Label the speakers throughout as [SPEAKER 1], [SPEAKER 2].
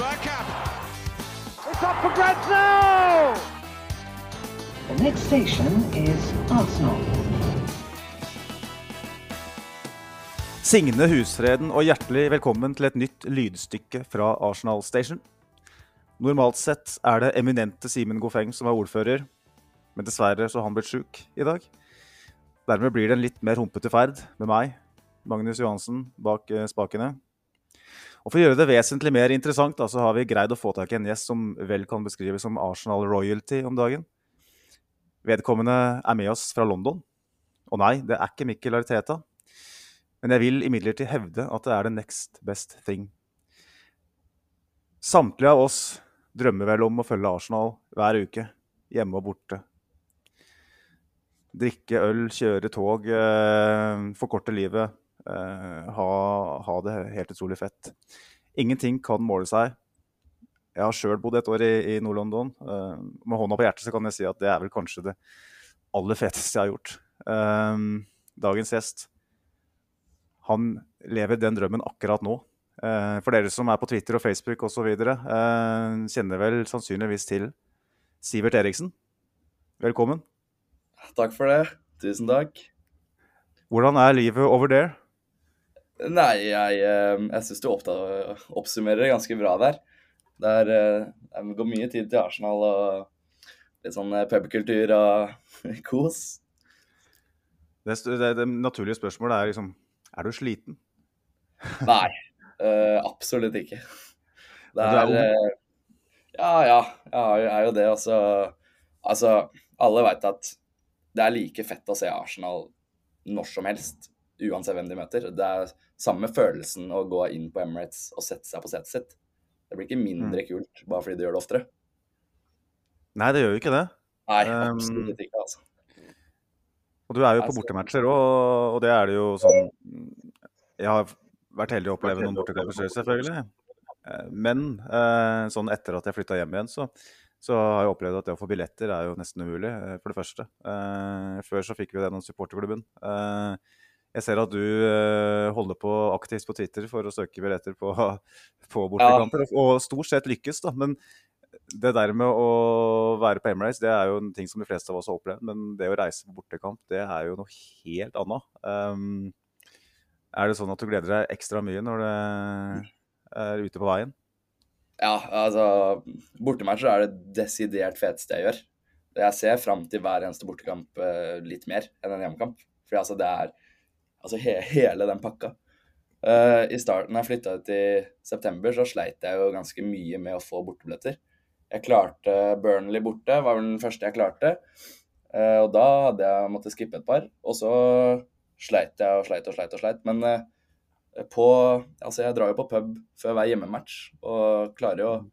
[SPEAKER 1] Bergkamp.
[SPEAKER 2] It's up for grabs now!
[SPEAKER 3] The next station is Arsenal.
[SPEAKER 4] Signe Husfreden og hjertelig velkommen til et nytt lydstykke fra Arsenal Station. Normalt sett er det eminente Simen Gofeng som er ordfører, men dessverre så har han blitt sjuk i dag. Dermed blir det en litt mer humpete ferd med meg, Magnus Johansen, bak eh, spakene. Og For å gjøre det vesentlig mer interessant, da, så har vi greid å få tak i en gjest som vel kan beskrives som Arsenal royalty om dagen. Vedkommende er med oss fra London. Og nei, det er ikke Mikkel Ariteta. Men jeg vil imidlertid hevde at det er the next best thing. Samtlige av oss drømmer vel om å følge Arsenal hver uke, hjemme og borte. Drikke øl, kjøre tog, eh, forkorte livet. Eh, ha, ha det helt utrolig fett. Ingenting kan måle seg. Jeg har sjøl bodd et år i, i Nord-London. Uh, med hånda på hjertet så kan jeg si at det er vel kanskje det aller feteste jeg har gjort. Uh, dagens gjest han lever den drømmen akkurat nå. Uh, for dere som er på Twitter og Facebook osv., uh, kjenner vel sannsynligvis til Sivert Eriksen. Velkommen.
[SPEAKER 5] Takk for det. Tusen takk.
[SPEAKER 4] Hvordan er livet over there?
[SPEAKER 5] Nei, jeg, eh, jeg syns du oppsummerer det ganske bra der. Det, er, eh, det går mye tid til Arsenal og litt sånn eh, pubkultur og kos.
[SPEAKER 4] Det, det, det naturlige spørsmålet er liksom Er du sliten?
[SPEAKER 5] Nei, absolutt ikke. Det
[SPEAKER 4] er
[SPEAKER 5] er Ja, ja. Jeg er jo det. Altså, altså alle veit at det er like fett å se Arsenal når som helst, uansett hvem de møter. Det er samme følelsen å gå inn på Emirates og sette seg på setet sitt. Det blir ikke
[SPEAKER 4] Mm.
[SPEAKER 5] mindre kult bare fordi du gjør det oftere.
[SPEAKER 4] Nei, det gjør jo ikke det.
[SPEAKER 5] Nei, absolutt ikke, altså.
[SPEAKER 4] Og du er jo på bortematcher òg, og det er det jo sånn Jeg har vært heldig å oppleve noen bortekamper selv, selvfølgelig. Eh, Men eh, sånn etter at jeg flytta hjem igjen, så, så har jeg opplevd at det å få billetter er jo nesten umulig, eh, for det første. Før så fikk vi det gjennom supporterklubben. Jeg ser at du eh, holder på aktivt på Twitter for å søke billetter på, på bortekamper, og- og stort sett lykkes, da. Men det der med å være på Emirates, det er jo en ting som de fleste av oss har opplevd. Men det å reise på bortekamp, det er jo noe helt annet. Um, er det sånn at du gleder deg ekstra mye når du er ute på veien?
[SPEAKER 5] Ja, altså Bortematcher er det desidert feteste jeg gjør. Jeg ser fram til hver eneste bortekamp eh, litt mer enn en hjemmekamp. For altså, det er altså he hele den pakka. Uh, I starten, da jeg flytta ut i september, så sleit jeg jo ganske mye med å få bortebilletter. Jeg klarte Burnley borte, var vel den første jeg klarte. Uh, og da hadde jeg måttet skippe et par. Og så sleit jeg og sleit og sleit og sleit. Men uh, på Altså, jeg drar jo på pub før hver hjemmematch og klarer jo å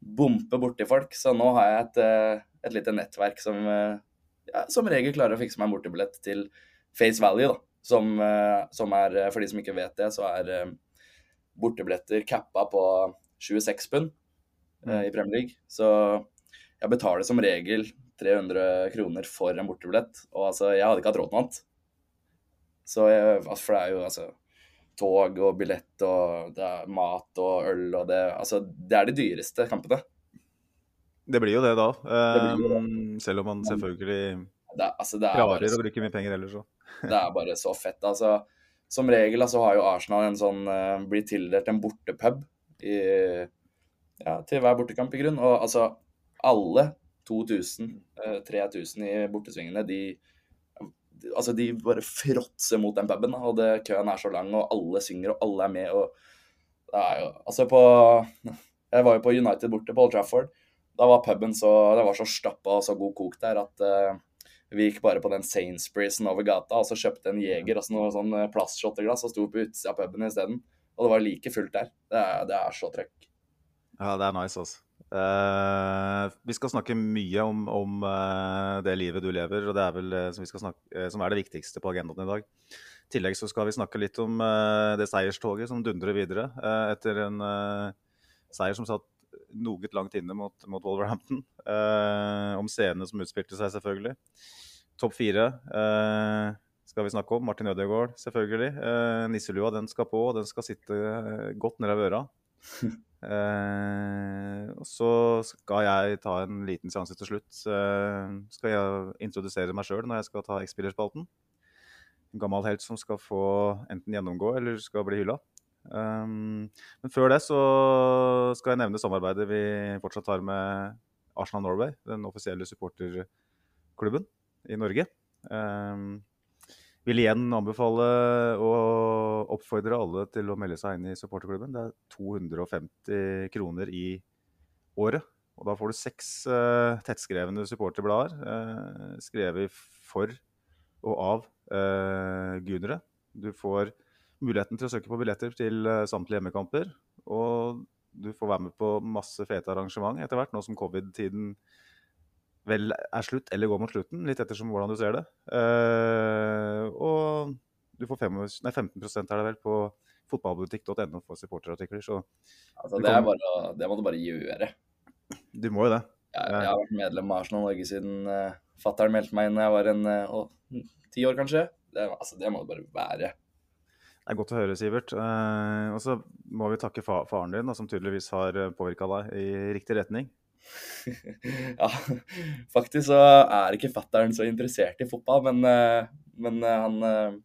[SPEAKER 5] bompe borti folk. Så nå har jeg et, et lite nettverk som ja, som regel klarer å fikse meg en bortebillett til Face Value, da. Som, eh, som er, eh, for de som ikke vet det, så er eh, bortebilletter cappa på 26 pund eh, i Premier League. Så jeg betaler som regel 300 kroner for en bortebillett. Og altså, jeg hadde ikke hatt råd til noe annet. Så jeg, altså, for det er jo altså tog og billett og det mat og øl og det Altså, det er de dyreste kampene.
[SPEAKER 4] Det blir jo det da.
[SPEAKER 5] blir jo det.
[SPEAKER 4] Um, selv om man selvfølgelig
[SPEAKER 5] Det, altså, det er
[SPEAKER 4] klarer
[SPEAKER 5] så
[SPEAKER 4] å bruke mye penger ellers òg.
[SPEAKER 5] Det er bare så fett. Altså, som regel altså, har jo Arsenal en sånn uh, blir tildelt en bortepub i, ja, til hver bortekamp, i grunn. Og altså, alle 2000, eh, 3000 i bortesvingene, de Altså, de bare fråtser mot den puben, og det, køen er så lang, og alle synger, og alle er med, og det er jo Altså, på Jeg var jo på United borte, på Old Trafford. Da var puben så Det var så stappa og så god kok der at eh, vi gikk bare på den Sainsburys'en over gata og så kjøpte en Jeger og så noe sånn eh, plastshotteglass og sto på utsida av puben isteden. Og det var like fullt der. Det er, det er så trøkk.
[SPEAKER 4] Ja, det er nice, altså. Uh, vi skal snakke mye om, om uh, det livet du lever, og det er vel det som, snakke, som er det viktigste på agendaen i dag. I tillegg så skal vi snakke litt om det seierstoget som dundrer videre etter en seier som satt noe langt inne mot, mot Wolverhampton. Eh, om scenene som utspilte seg, selvfølgelig. Topp fire eh, skal vi snakke om. Martin Ødegaard, selvfølgelig. Eh, nisselua den skal på, og den skal sitte godt nede ved øra. Eh, og så skal jeg ta en liten seanse til slutt. Eh, skal jeg introdusere meg sjøl når jeg skal ta X-spillerspalten. En gammel helt som skal få enten gjennomgå eller skal bli hylla. Um, men før det så skal jeg nevne samarbeidet vi fortsatt har med Arsenal Norway, den offisielle supporterklubben i Norge. Um, vil igjen anbefale og oppfordre alle til å melde seg inn i supporterklubben. Det er 250 kroner i året. Og da får du seks uh, tettskrevne supporterblader uh, skrevet for og av uh, gunere. Du får muligheten til å søke på billetter til uh, samtlige hjemmekamper. Og du får være med på masse fete arrangement etter hvert, nå som covid-tiden vel er slutt eller går mot slutten, litt ettersom hvordan du ser det. Uh, og du får fem, nei, 15 er det vel på fotballbutikk.no for supporterartikler. Så
[SPEAKER 5] altså, det, bare, det, må du bare gjøre.
[SPEAKER 4] Du må jo det.
[SPEAKER 5] Jeg, jeg har vært medlem av Arsenal Norge siden uh, fattern meldte meg inn da jeg var en ti uh, år, kanskje. Det, altså, det må du bare være.
[SPEAKER 4] Det er godt å høre, Sivert. Eh, og så må vi takke fa faren din, da, som tydeligvis har påvirka deg i riktig retning.
[SPEAKER 5] ja, faktisk så er ikke fattern så interessert i fotball, men, uh, men uh, han,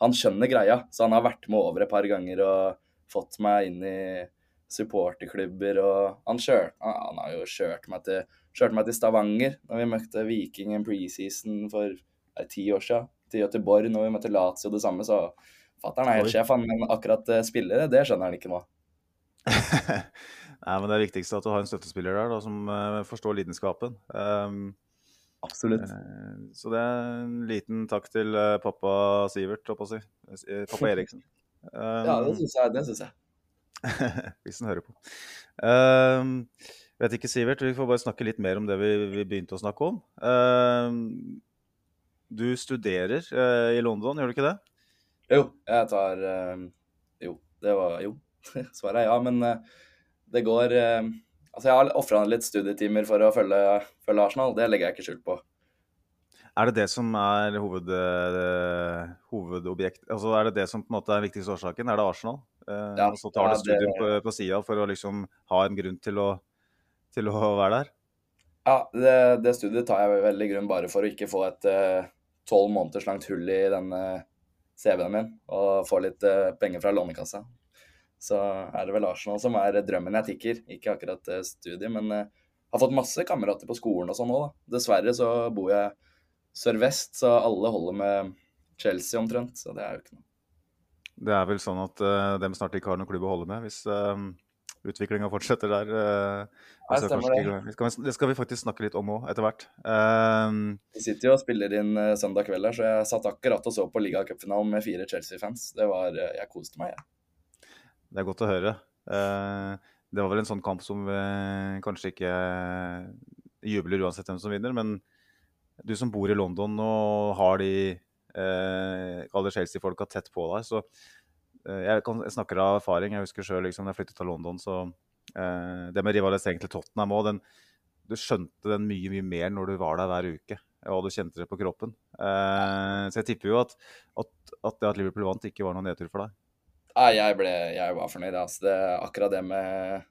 [SPEAKER 5] han, skjønner greia. Så han har vært med over et par ganger og fått meg inn i supporterklubber. Og han, kjør, han har jo kjørt meg, til, kjørt meg til Stavanger når vi møtte Viking i preseason for ti år siden. Til Göteborg når vi møtte Lazio det samme. så Fatter'n er helt sjef, men akkurat uh, spillere, det skjønner han ikke nå.
[SPEAKER 4] Nei, men Det er viktigst at du har en støttespiller der da, som uh, forstår lidenskapen. Um,
[SPEAKER 5] Absolutt.
[SPEAKER 4] Uh, så det er en liten takk til pappa Sivert, holdt på å si. Pappa Eriksen.
[SPEAKER 5] Um, ja, det syns jeg. Det synes jeg.
[SPEAKER 4] Hvis han hører på. Um, vet ikke, Sivert. Vi får bare snakke litt mer om det vi, vi begynte å snakke om. du studerer i London, gjør du ikke det?
[SPEAKER 5] Jo, jeg tar uh, Jo, det var Jo. Svaret er ja, men uh, det går uh, Altså, jeg har ofra litt studietimer for å følge, følge, Arsenal. Det legger jeg ikke skjul på.
[SPEAKER 4] Er det det som er hoved, hovedobjekt Altså er det det som på en måte er viktigste årsaken? Er det Arsenal? ja, og så tar du studium på, på sida for å liksom ha en grunn til å, til å være der?
[SPEAKER 5] Ja, det, det, studiet tar jeg veldig grunn bare for å ikke få et tolv måneders langt hull i denne CV-en min og få litt uh, penger fra Lånekassa. Så er det vel Arsenal som er drømmen jeg tikker, ikke akkurat uh, studiet. Men uh, har fått masse kamerater på skolen og sånn òg. Dessverre så bor jeg sørvest, så alle holder med Chelsea omtrent. Så det er jo ikke noe.
[SPEAKER 4] Det er vel sånn at uh, dem snart ikke har noen klubb å holde med, hvis uh, utviklinga fortsetter der. Uh,
[SPEAKER 5] ja, stemmer det.
[SPEAKER 4] Det skal, det skal vi faktisk snakke litt om òg, etter hvert.
[SPEAKER 5] Uh, vi sitter jo og spiller inn uh, søndag kveld her, så jeg satt akkurat og så på ligacupfinalen med fire Chelsea-fans. Det var Jeg koste meg, jeg. Ja.
[SPEAKER 4] Det er godt å høre. det var vel en sånn kamp som vi kanskje ikke jubler uansett hvem som vinner, men du som bor i London og har de eh, Chelsea-folka tett på deg, så Eh, jeg, kan, jeg, snakker av erfaring. Jeg husker sjøl liksom, da jeg flyttet til London, så eh, Det med rivalisering til Tottenham òg, du skjønte den mye mye mer når du var der hver uke. Og du kjente det på kroppen. Eh, så jeg tipper jo at, at, at, det at Liverpool vant, ikke var noen nedtur for deg.
[SPEAKER 5] Nei, jeg, ble, jeg var fornøyd. Altså. Det, akkurat, det med,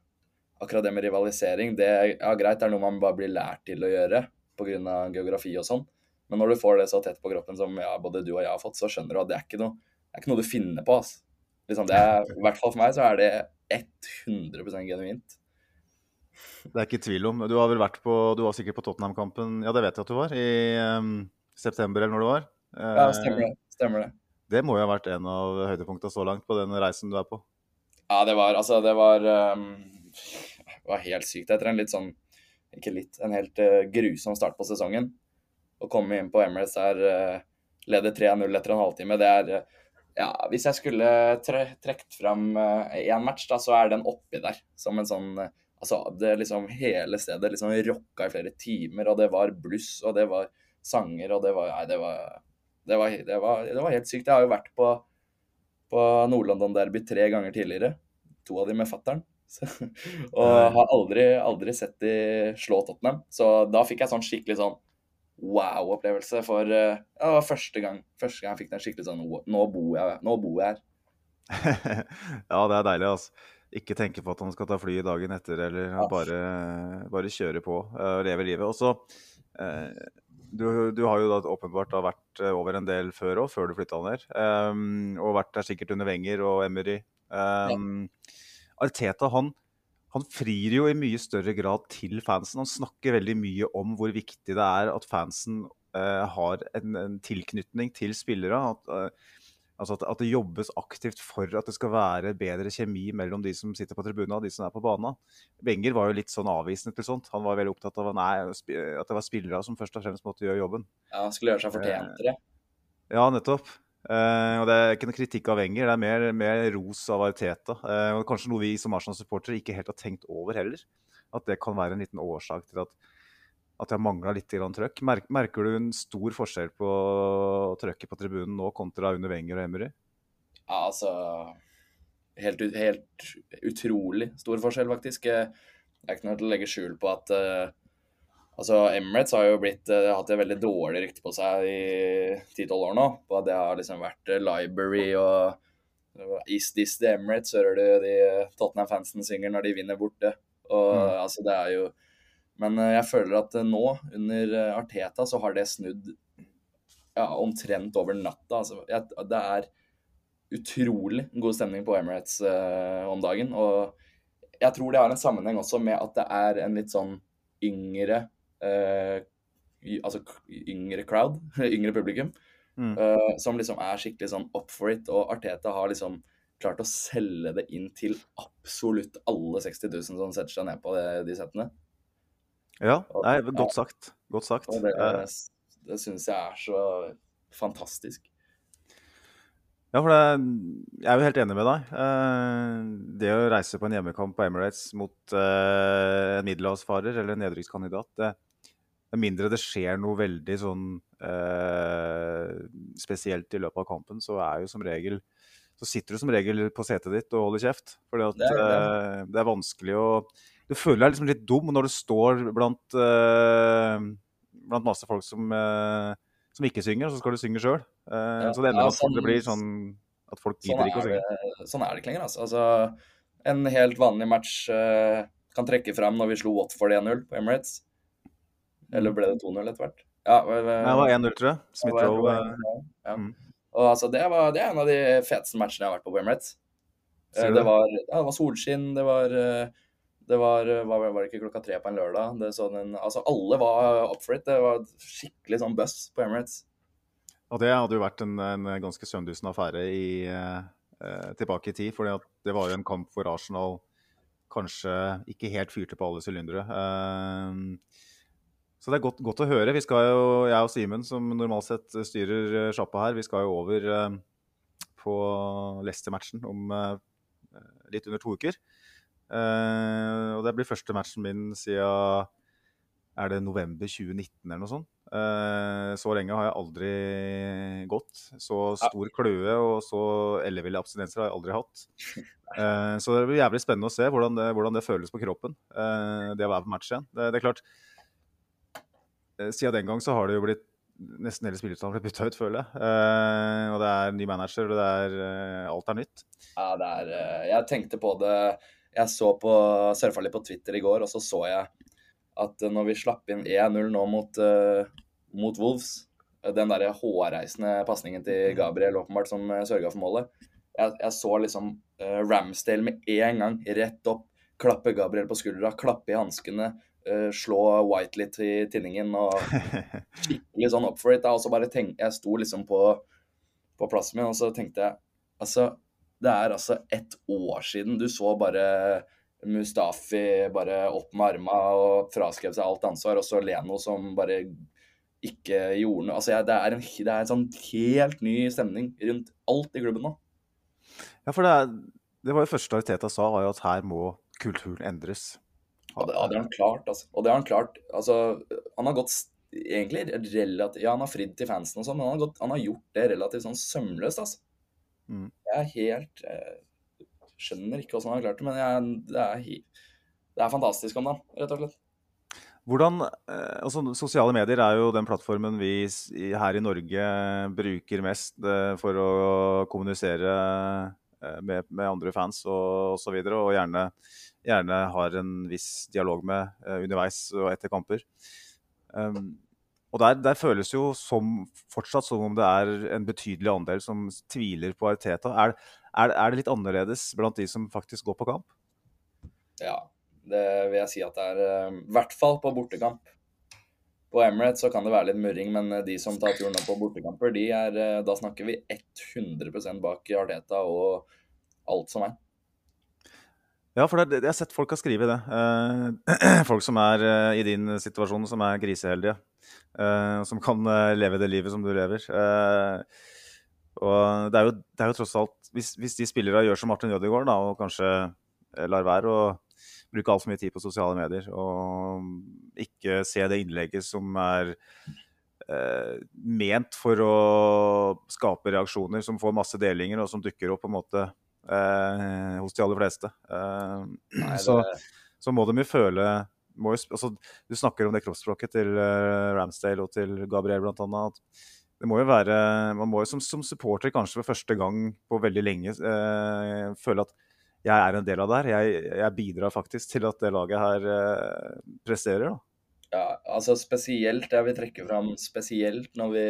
[SPEAKER 5] akkurat det med rivalisering, det ja, greit, det er noe man bare blir lært til å gjøre pga. geografi og sånn. Men når du får det så tett på kroppen som ja, både du og jeg har fått, så skjønner du at det er ikke noe, det er ikke noe du finner på. Altså. Liksom er, I hvert fall for meg så er det 100% genuint.
[SPEAKER 4] Det er ikke tvil om. Du har vel vært på Du var sikkert på Tottenham-kampen, ja det vet jeg at du var, i um, september eller når det var?
[SPEAKER 5] Ja, stemmer det. Stemmer det.
[SPEAKER 4] Det må jo ha vært en av høydepunktene så langt på den reisen du er på?
[SPEAKER 5] Ja, det var altså Det var, um, det var helt sykt. Etter en litt sånn Ikke litt, en helt uh, grusom start på sesongen. Å komme inn på Emirates der, uh, lede 3-0 etter en halvtime, det er uh, ja, hvis jeg skulle tre trukket fram én uh, match, da, så er den oppi der. Som en sånn uh, Altså, det liksom hele stedet liksom rocka i flere timer, og det var bluss, og det var sanger, og det var Nei, det var Det var, det var, det var helt sykt. Jeg har jo vært på, på Nord-London-derby tre ganger tidligere. To av de med fattern. og har aldri, aldri sett de slå Tottenham. Så da fikk jeg sånn skikkelig sånn wow-opplevelse. For ja, det var første gang, første gang jeg fikk den skikkelig sånn Nå bor jeg, nå bor jeg her.
[SPEAKER 4] ja, det er deilig, altså. ikke tenke på at han skal ta flyet dagen etter, eller
[SPEAKER 5] Ja.
[SPEAKER 4] bare, bare kjøre på eh, og leve livet. Og så eh, du, du har jo da åpenbart da vært eh, over en del før òg, før du flytta ned. Um, og vært der sikkert under Wenger og Emery. Um, Arteta han, han frir jo i mye større grad til fansen. Han snakker veldig mye om hvor viktig det er at fansen uh, har en, en tilknytning til spillere. At, uh, altså at, at det jobbes aktivt for at det skal være bedre kjemi mellom de som sitter på tribunen og de som er på banen. Wenger var jo litt sånn avvisende til sånt. Han var veldig opptatt av nei, at det var spillere som først og fremst måtte gjøre jobben.
[SPEAKER 5] Ja, han skulle gjøre seg fortjent til det.
[SPEAKER 4] Ja, nettopp. Eh, og Det er ikke noe kritikk av Wenger, det er mer, mer ros av Arteta. Uh, og Kanskje noe vi som Arsenal-supportere ikke helt har tenkt over heller. At det kan være en liten årsak til at, at jeg har mangla litt trøkk. Merker, merker du en stor forskjell på trøkket på tribunen nå kontra under Wenger og Emery?
[SPEAKER 5] Ja, altså helt, helt utrolig stor forskjell, faktisk. Jeg Det er ikke noe til å legge skjul på at eh, Altså, Emirates har jo blitt, har hatt et veldig dårlig rykte på seg i 10-12 år nå. Det har liksom vært eh, library og Is this the Emirates, hører du de Tottenham-fansen synger når de vinner borte. Og
[SPEAKER 4] Mm.
[SPEAKER 5] altså, det er jo Men eh, jeg føler at eh, nå, under eh, Arteta, så har det snudd ja, omtrent over natta. Altså, jeg, det er utrolig god stemning på Emirates eh, om dagen. Og jeg tror det har en sammenheng også med at det er en litt sånn yngre eh, Altså yngre crowd, yngre publikum,
[SPEAKER 4] Mm.
[SPEAKER 5] eh, som liksom er skikkelig sånn up for it. Og Arteta har liksom klart å selge det inn til absolutt alle 60 000 som setter seg ned på det, de settene.
[SPEAKER 4] Ja, nei, godt sagt. Godt sagt.
[SPEAKER 5] Og det,
[SPEAKER 4] Eh,
[SPEAKER 5] det syns jeg er så fantastisk.
[SPEAKER 4] Ja, for det, jeg er jo helt enig med deg. Eh, det å reise på en hjemmekamp på Emirates mot eh, en middelhavsfarer eller en nedrykkskandidat, det med mindre det skjer noe veldig sånn eh, spesielt i løpet av kampen, så er jo som regel så sitter du som regel på setet ditt og holder kjeft. For
[SPEAKER 5] Det
[SPEAKER 4] eh, det er vanskelig å Du føler deg liksom litt dum når du står blant, eh, blant masse folk som, eh, som ikke synger, og så skal du synge sjøl.
[SPEAKER 5] Ja,
[SPEAKER 4] så det ender
[SPEAKER 5] ja,
[SPEAKER 4] folk- det
[SPEAKER 5] sånn-
[SPEAKER 4] blir sånn at folk
[SPEAKER 5] Sånn
[SPEAKER 4] ikke å synge.
[SPEAKER 5] sånn er det ikke lenger, altså. altså. En helt vanlig match eh, kan trekke fram når vi slo Watford 1-0 på Emirates. Eller ble det 2-0 etter hvert? Ja,
[SPEAKER 4] Det var 1-0, tror jeg. Smith
[SPEAKER 5] det var-
[SPEAKER 4] Rowe.
[SPEAKER 5] ja.
[SPEAKER 4] mm.
[SPEAKER 5] Og altså, det, var, det er en av de feteste matchene jeg har vært på på Emirates. Eh, Det var, ja, det var solskinn, det var eh, det var, eh, var, var det ikke klokka tre på en lørdag. Det så den, altså Alle var up for it. Det var skikkelig sånn buss på Emirates.
[SPEAKER 4] Og det hadde jo vært en, en ganske søndusen affære i, eh, tilbake i tid. For det var jo en kamp hvor Arsenal kanskje ikke helt fyrte på alle sylindere. Eh, så det er godt, godt å høre. Jo, jeg og Simen, som normalt sett styrer eh, sjappa her, vi skal jo over eh, på Leicester-matchen om eh, litt under to uker. Og det blir første matchen min siden er det november 2019 eller noe sånt. Så lenge har jeg aldri gått. Så stor kløe og så elleville abstinenser har jeg aldri hatt. Så det blir jævlig spennende å se hvordan det, hvordan det føles på kroppen, det å være på match igjen. Det, det er klart Siden den gang så har det jo blitt nesten hele spillerstanden blitt bytta ut, føler jeg. Eh, og det er ny manager, og det er eh, alt er nytt.
[SPEAKER 5] Ja, det er eh, Jeg tenkte på det Jeg så på surfa litt på Twitter i går, og så så jeg at eh, når vi slapp inn 1-0 nå mot, eh, mot Wolves eh, Den derre hårreisende pasningen til Gabriel åpenbart som uh, sørga for målet. Jeg, jeg så liksom eh, Ramsdale med en gang rett opp, klappe Gabriel på skuldra, klappe i hanskene, eh, slå White litt i tinningen og skikkelig sånn up for it. Og så bare tenk, Jeg sto liksom på, på plassen min, og så tenkte jeg Altså, det er altså ett år siden du så bare Mustafi bare opp med arma og fraskrev seg alt ansvar, og så Leno som bare ikke gjorde noe. Altså, jeg, det, er en, det er en sånn helt ny stemning rundt alt i klubben nå.
[SPEAKER 4] Ja, for det, er, det var jo første Ariteta sa, var jo at her må kulturen endres.
[SPEAKER 5] Og det, har han klart, altså. Og det har han klart. Altså, han har gått egentlig relativt Ja, han har fridd til fansen og sånn, men han har, gått, han har gjort det relativt sånn sømløst, altså.
[SPEAKER 4] Mm.
[SPEAKER 5] Jeg er helt jeg Skjønner ikke hvordan han har klart det, men jeg, det, er, det er fantastisk om det, rett og slett.
[SPEAKER 4] Hvordan, eh, altså Sosiale medier er jo den plattformen vi her i Norge bruker mest eh, for å kommunisere eh, med, med, andre fans og osv. Og, og gjerne, gjerne, har en viss dialog med uh, underveis og etter kamper. Um, og der, der, føles jo som, fortsatt som om det er en betydelig andel som tviler på Arteta. Er, er, er, det litt annerledes blant de som faktisk går på kamp?
[SPEAKER 5] Ja, det vil jeg si at det er. Eh, I hvert fall på bortekamp. På Emirates så kan det være litt murring, men eh, de som tar turen opp på bortekamper, de er, eh, da snakker vi 100 bak Arteta og alt som er.
[SPEAKER 4] Ja, for det, jeg har sett folk har skrevet det. Eh, folk som er i din situasjon, som er griseheldige. Eh, som kan leve det livet som du lever. Og det er, jo, det er jo, tross alt Hvis, hvis de spillere gjør som Martin Ødegaard da, og kanskje lar være å bruke altfor mye tid på sosiale medier og ikke se det innlegget som er ment for å skape reaksjoner, som får masse delinger, og som dukker opp på en måte eh, hos de aller fleste. Eh, Nei, det... så, så, må de jo føle må jo, altså, Du snakker om det kroppsspråket til uh, Ramsdale og til Gabriel bl.a. Det må jo være, Man må jo som, som, supporter kanskje for første gang på veldig lenge eh, føle at jeg er en del av det her. Jeg, jeg bidrar faktisk til at det laget her eh, presterer. da.
[SPEAKER 5] Ja, altså spesielt, Jeg vil trekke fram spesielt når vi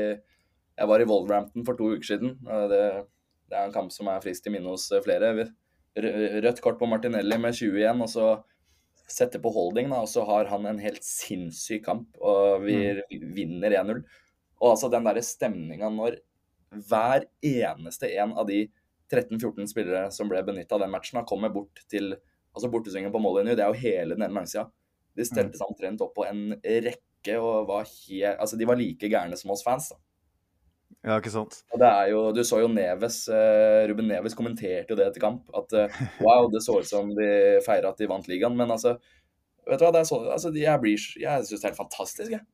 [SPEAKER 5] Jeg var i Wolverhampton for to uker siden. Det det er en kamp som er frist i minne hos eh, flere. Rødt kort på Martinelli med 20 igjen, og så setter på holding, da, og så har han en helt sinnssyk kamp, og vi mm. vinner 1-0. Og altså den derre stemninga når hver eneste en av de 13-14 spillere som ble benytta den matchen, da, kommer bort til altså bortesvingen på Molyneux, det er jo hele den ene langsida. De stelte mm. seg omtrent opp på en rekke og var helt Altså, de var like gærne som oss fans, da.
[SPEAKER 4] Ja, ikke sant.
[SPEAKER 5] Og det er jo, Du så jo Neves, uh, Ruben Neves kommenterte jo det etter kamp. At uh, wow, det så ut som de feira at de vant ligaen. Men altså, vet du hva, det er så, altså, jeg, blir, jeg syns det er helt fantastisk, jeg.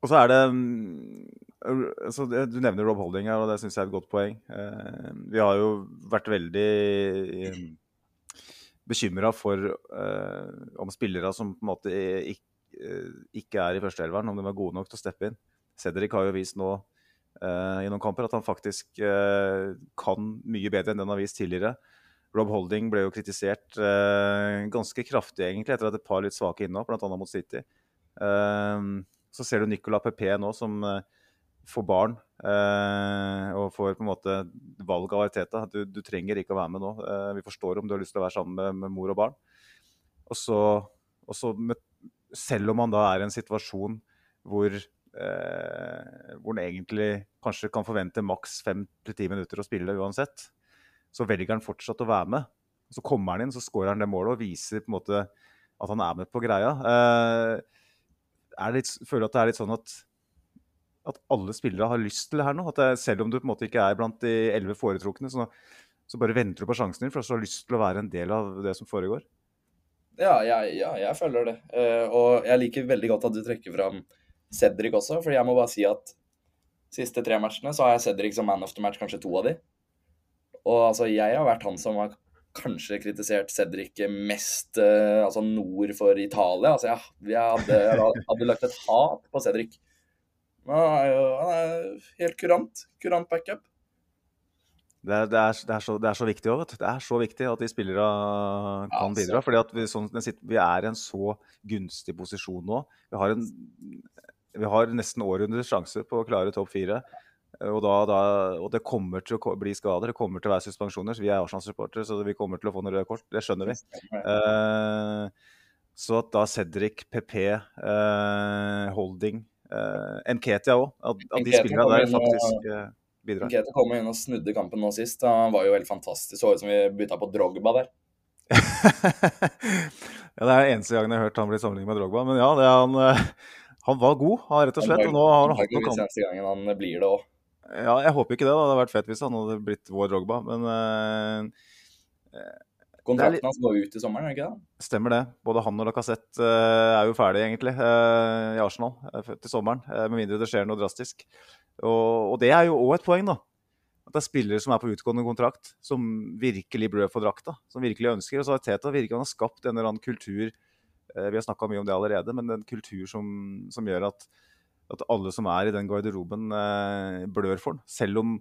[SPEAKER 4] Og så er det altså, Du nevner Rob Holding her, og det syns jeg er et godt poeng. Uh, vi har jo vært veldig um, bekymra for om spillere som på en måte ikke, er i førsteelveren, om de er gode nok til å steppe inn. Cedric har jo vist nå i noen kamper. At han faktisk kan mye bedre enn den har vist tidligere. Rob Holding ble jo kritisert ganske kraftig egentlig etter at et par litt svake innhopp, bl.a. mot City. så ser du Nicolas Pepe nå som får barn og for på en måte valg av Arteta. Du, du trenger ikke å være med nå. vi forstår om du har lyst til å være sammen med, med mor og barn. Og så, og så med, selv om han da er i en situasjon hvor eh, hvor han egentlig kanskje kan forvente maks fem til ti minutter å spille uansett, så velger han fortsatt å være med. Så kommer han inn, så skårer han det målet og viser på en måte at han er med på greia. Eh, litt, føler at det er litt sånn at, at alle spillere har lyst til det her nå. At det, selv om du på en måte ikke er blant de elleve foretrukne, så, så, bare venter du på sjansen din, for du har lyst til å være en del av det som foregår.
[SPEAKER 5] Ja, jeg, ja, jeg føler det. Uh, og jeg liker veldig godt at du trekker fram Cedric også, for jeg må bare si at siste tre matchene så har jeg Cedric som man of the match, kanskje to av de. Og altså, jeg har vært han som har kanskje kritisert Cedric mest uh, altså nord for Italia. Altså, jeg, jeg hadde, hadde lagt et hat på Cedric. Men han er jo han er helt kurant. Kurant backup.
[SPEAKER 4] Det er, det, er, det, er så, det er, så, viktig også, Det er så viktig at de spillere kan bidra. fordi vi, sånn, vi, er i en så gunstig posisjon nå. Vi har en vi har nesten århundrets sjanse på å klare topp fire. Og, da, da, og, det kommer til å bli skader, det kommer til å være suspensjoner. Så vi er Arsenal-supportere, så vi kommer til å få noen røde kort. Det skjønner vi. Uh, så at da Cedric, PP, uh, Holding, eh, Nketia òg At, at de spillerne der faktisk eh, bidrar.
[SPEAKER 5] Nketia kom inn og snudde kampen nå sist. Han var jo helt fantastisk. Så ut som vi bytta på Drogba der.
[SPEAKER 4] ja, det er eneste gangen jeg har hørt han bli sammenlignet med Drogba. Men ja, det han eh, han var god, rett og slett. Og nå har han hatt noen
[SPEAKER 5] kamper. Neste gangen han blir det òg.
[SPEAKER 4] Ja, jeg håper ikke det. da. Det hadde vært fett hvis han hadde blitt vår Drogba, men uh,
[SPEAKER 5] Kontrakten hans går ut i sommeren, er det ikke det?
[SPEAKER 4] Stemmer det. Både han og Lacassette uh, er jo ferdig, egentlig, uh, i Arsenal til sommeren. med mindre det skjer noe drastisk. Og, og det er jo òg et poeng, da. At det er spillere som er på utgående kontrakt, som virkelig blør for drakta. Som virkelig ønsker. Og så har Teta virkelig han har skapt en eller annen kultur Eh, vi har snakka mye om det allerede, men en kultur som, som gjør at, at, alle som er i den garderoben, eh, blør for den. Selv om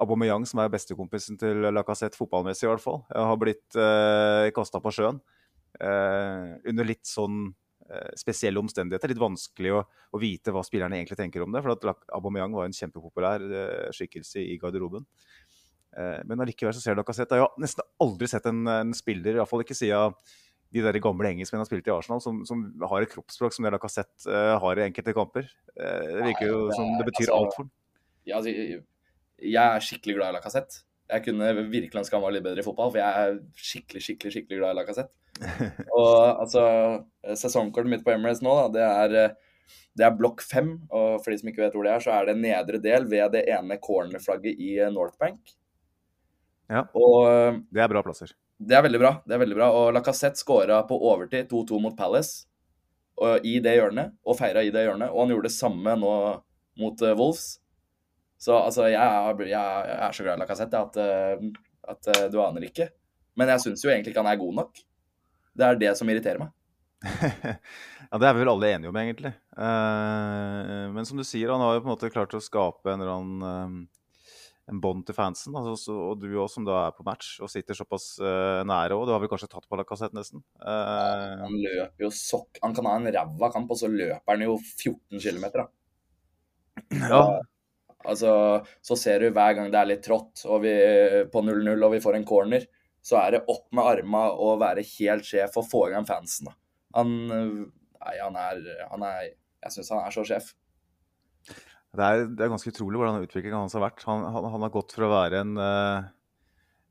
[SPEAKER 4] Aubameyang, som er bestekompisen til Lacassette fotballmessig, i hvert fall, har blitt eh, kasta på sjøen. eh, under litt sånn eh, spesielle omstendigheter. Litt vanskelig å, å, vite hva spillerne egentlig tenker om det. For at Aubameyang var en kjempepopulær eh, skikkelse i garderoben. men allikevel så ser du Lacassette Jeg har nesten aldri sett en, en spiller, iallfall ikke siden de der gamle engelskmennene har spilt i Arsenal, som, som, har et kroppsspråk som det Lacassette uh, har i enkelte kamper. det virker jo som det betyr
[SPEAKER 5] altså,
[SPEAKER 4] alt for ham.
[SPEAKER 5] Ja, altså, jeg er skikkelig glad i Lacassette. Jeg kunne virkelig ønske han var litt bedre i fotball, for jeg er skikkelig skikkelig, skikkelig glad i Lacassette. Og altså, Sesongkortet mitt på Emirates nå, da, det er, det er blokk fem. Og for de som ikke vet hvor det er, så er det nedre del ved det ene cornerflagget i North Bank.
[SPEAKER 4] Ja,
[SPEAKER 5] og,
[SPEAKER 4] det er bra plasser.
[SPEAKER 5] Det er veldig bra. det er veldig bra. Og Lacassette skåra på overtid 2-2 mot Palace og, i det hjørnet, og feira i det hjørnet. Og han gjorde det samme nå mot Wolves. Så altså, jeg er, jeg er så glad i Lacassette at, eh, at, eh, du aner ikke. Men jeg syns jo egentlig ikke han er god nok. Det er det som irriterer meg.
[SPEAKER 4] ja, Det er vi vel alle enige om, egentlig. Uh, men som du sier, han har jo på en måte klart å skape en eller annen uh, en bånd til fansen. Altså, og du òg, som da er på match og sitter såpass uh, nære òg. Du har vel kanskje tatt på Lacassette, nesten?
[SPEAKER 5] Ja, han løper jo sokk Han kan ha en ræva kamp, og så løper han jo 14 km, da.
[SPEAKER 4] Ja.
[SPEAKER 5] Altså, så ser du hver gang det er litt trått og vi, på 0-0 og vi får en corner, så er det opp med arma og være helt sjef og få i gang fansen. Han, nei, han er, han er Jeg syns han er så sjef.
[SPEAKER 4] Det er, det er ganske utrolig hvordan utviklingen hans har vært. Han, han, har gått for å være en, eh,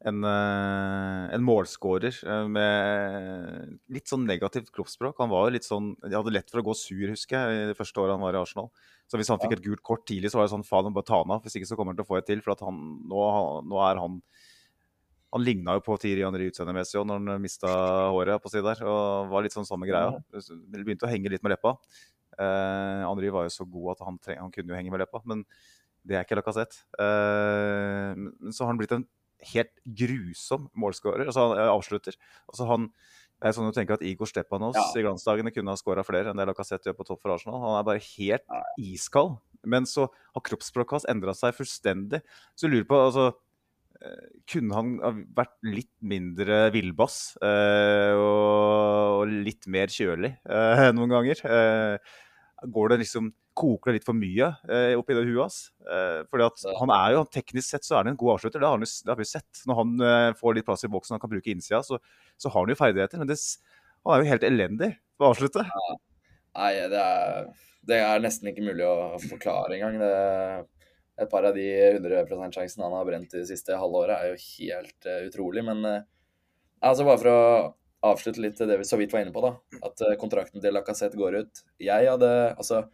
[SPEAKER 4] en, eh, en målskårer eh, med litt sånn negativt kroppsspråk. Han var jo litt sånn, de hadde lett for å gå sur, husker jeg, i det første året han var i Arsenal. Så hvis han fikk et gult kort tidlig, så var det sånn faen, bare ta han av. Hvis ikke så kommer han til å få et til. For at han, nå, nå er han Han ligna jo på Tiri André utseendemessig òg når han mista håret på si der. Og var litt sånn samme greia. Det begynte å henge litt med leppa. Eh, André var jo så god at han, treng, han kunne jo henge med leppa, men det er ikke Lacassette. Uh, så har han blitt en helt grusom målskårer. Altså, han avslutter. Altså, han jeg er sånn å tenke at Igor Stepanos ja. i glansdagene kunne ha skåra flere enn det Lacassette gjør på topp for Arsenal. Han er bare helt ja. iskald. Men så har kroppsspråket hans endra seg fullstendig. Så jeg lurer på altså, eh, Kunne han vært litt mindre villbass eh, og, og, litt mer kjølig eh, noen ganger? Eh, går det liksom koker det litt for mye eh, oppi det huet hans. Eh, fordi at han er jo, Teknisk sett så er han en god avslutter, det har, han, det har vi sett. Når han eh, får litt plass i boksen og kan bruke innsida, så, så, har han jo ferdigheter. Men det, han er jo helt elendig på å avslutte. Ja.
[SPEAKER 5] Nei, det er, det er, nesten ikke mulig å forklare engang. Et par av de 100 %-sjansene han har brent det siste halvåret, er jo helt uh, utrolig. Men uh, altså bare for å avslutte litt det vi så vidt var inne på, da. At uh, kontrakten til Lacassette går ut. Jeg hadde Altså,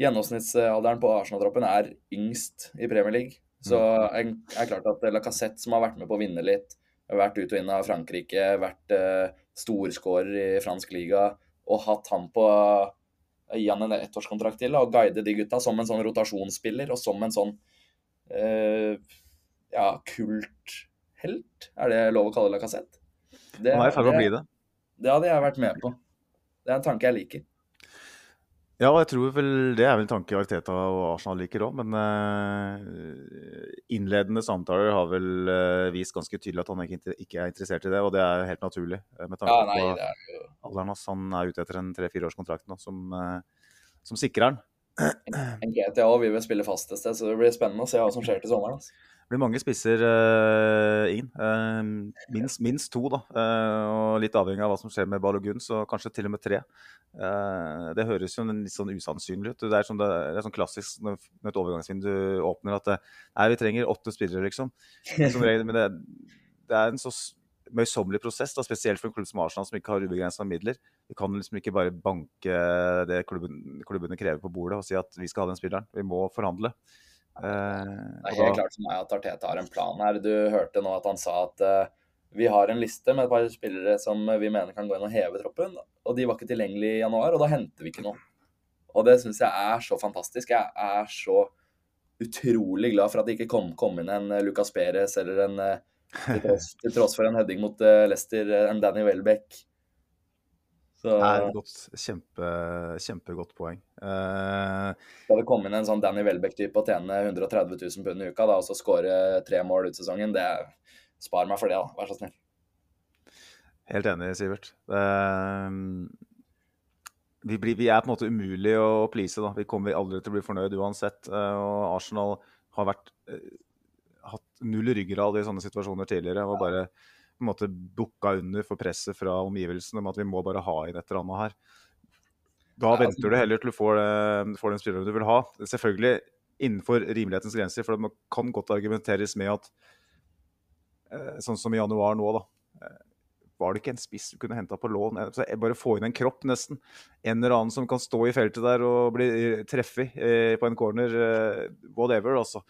[SPEAKER 5] Gjennomsnittsalderen på Arsenal-troppen er yngst i Premier League. Så det mm. er klart at Lacassette, som har vært med på å vinne litt, vært ut og inn av Frankrike, vært uh, storskårer i fransk liga, og hatt han på uh, Gi han en ettårskontrakt til og guide de gutta som en sånn rotasjonsspiller og som en sånn uh, ja, kulthelt, er det lov å kalle Lacassette?
[SPEAKER 4] Det, han er i ferd med å bli det.
[SPEAKER 5] Det hadde jeg vært med på. Det er en tanke jeg liker.
[SPEAKER 4] Ja, jeg tror vel det er vel en tanke Arteta og Arsenal liker òg. Men uh, innledende samtaler har vel uh, vist ganske tydelig at han ikke, er interessert i det. Og det er jo helt naturlig uh, med tanke ja, nei, på er... alderen hans. Han er ute etter en tre-fireårskontrakt nå som, som sikrer han.
[SPEAKER 5] GTA vil vel spille fast et sted, så det blir spennende å se hva som skjer til sommeren. Altså.
[SPEAKER 4] Det blir mange spisser uh, inn. Uh, minst, minst, to, da. Uh, og litt avhengig av hva som skjer med Balogun, så kanskje til og med tre. det høres jo litt sånn usannsynlig ut. Det er sånn, det er sånn klassisk når et overgangsvindu åpner at nei, vi trenger åtte spillere, liksom. men det, det, er en så møysommelig prosess, da, spesielt for en klubb som Arsenal, som ikke har ubegrensa midler. Vi kan liksom ikke bare banke det klubben, klubbene krever på bordet og si at vi skal ha den spilleren. Vi må forhandle.
[SPEAKER 5] Eh, det er helt klart for meg at Arteta har en plan her. Du hørte nå at han sa at uh, vi har en liste med et par spillere som vi mener kan gå inn og heve troppen. Og de var ikke tilgjengelige i januar, og da henter vi ikke noe. Og det syns jeg er så fantastisk. Jeg er så utrolig glad for at det ikke kom, kom inn en eh, Lucas Perez eller en til tross, til tross, for en heading mot Leicester, en Danny Welbeck. Så
[SPEAKER 4] er et godt, kjempe, kjempegodt poeng. Uh,
[SPEAKER 5] skal det komme inn en sånn Danny Welbeck-type og tjene 130 000 pund i uka, da, og så skåre tre mål ut sesongen, det spar meg for det, da. Vær så snill.
[SPEAKER 4] helt enig, Sivert. Uh, vi, blir, vi er på en måte umulig å please. da. Vi kommer aldri til å bli fornøyd uansett. Uh, og Arsenal har vært, hatt null ryggrad i sånne situasjoner tidligere. og bare på en måte bukka under for presset fra omgivelsene om at vi må bare ha inn et eller annet her. Da
[SPEAKER 5] Ja, altså-
[SPEAKER 4] venter du heller til du får, det, får den spilleren du vil ha. Selvfølgelig innenfor rimelighetens grenser, for det kan godt argumenteres med at eh, sånn som i januar nå, da. eh, Var det ikke en spiss du kunne henta på lån? Eh, Bare få inn en kropp, nesten. En eller annen som kan stå i feltet der og bli treffet eh, på en corner. eh, whatever, altså.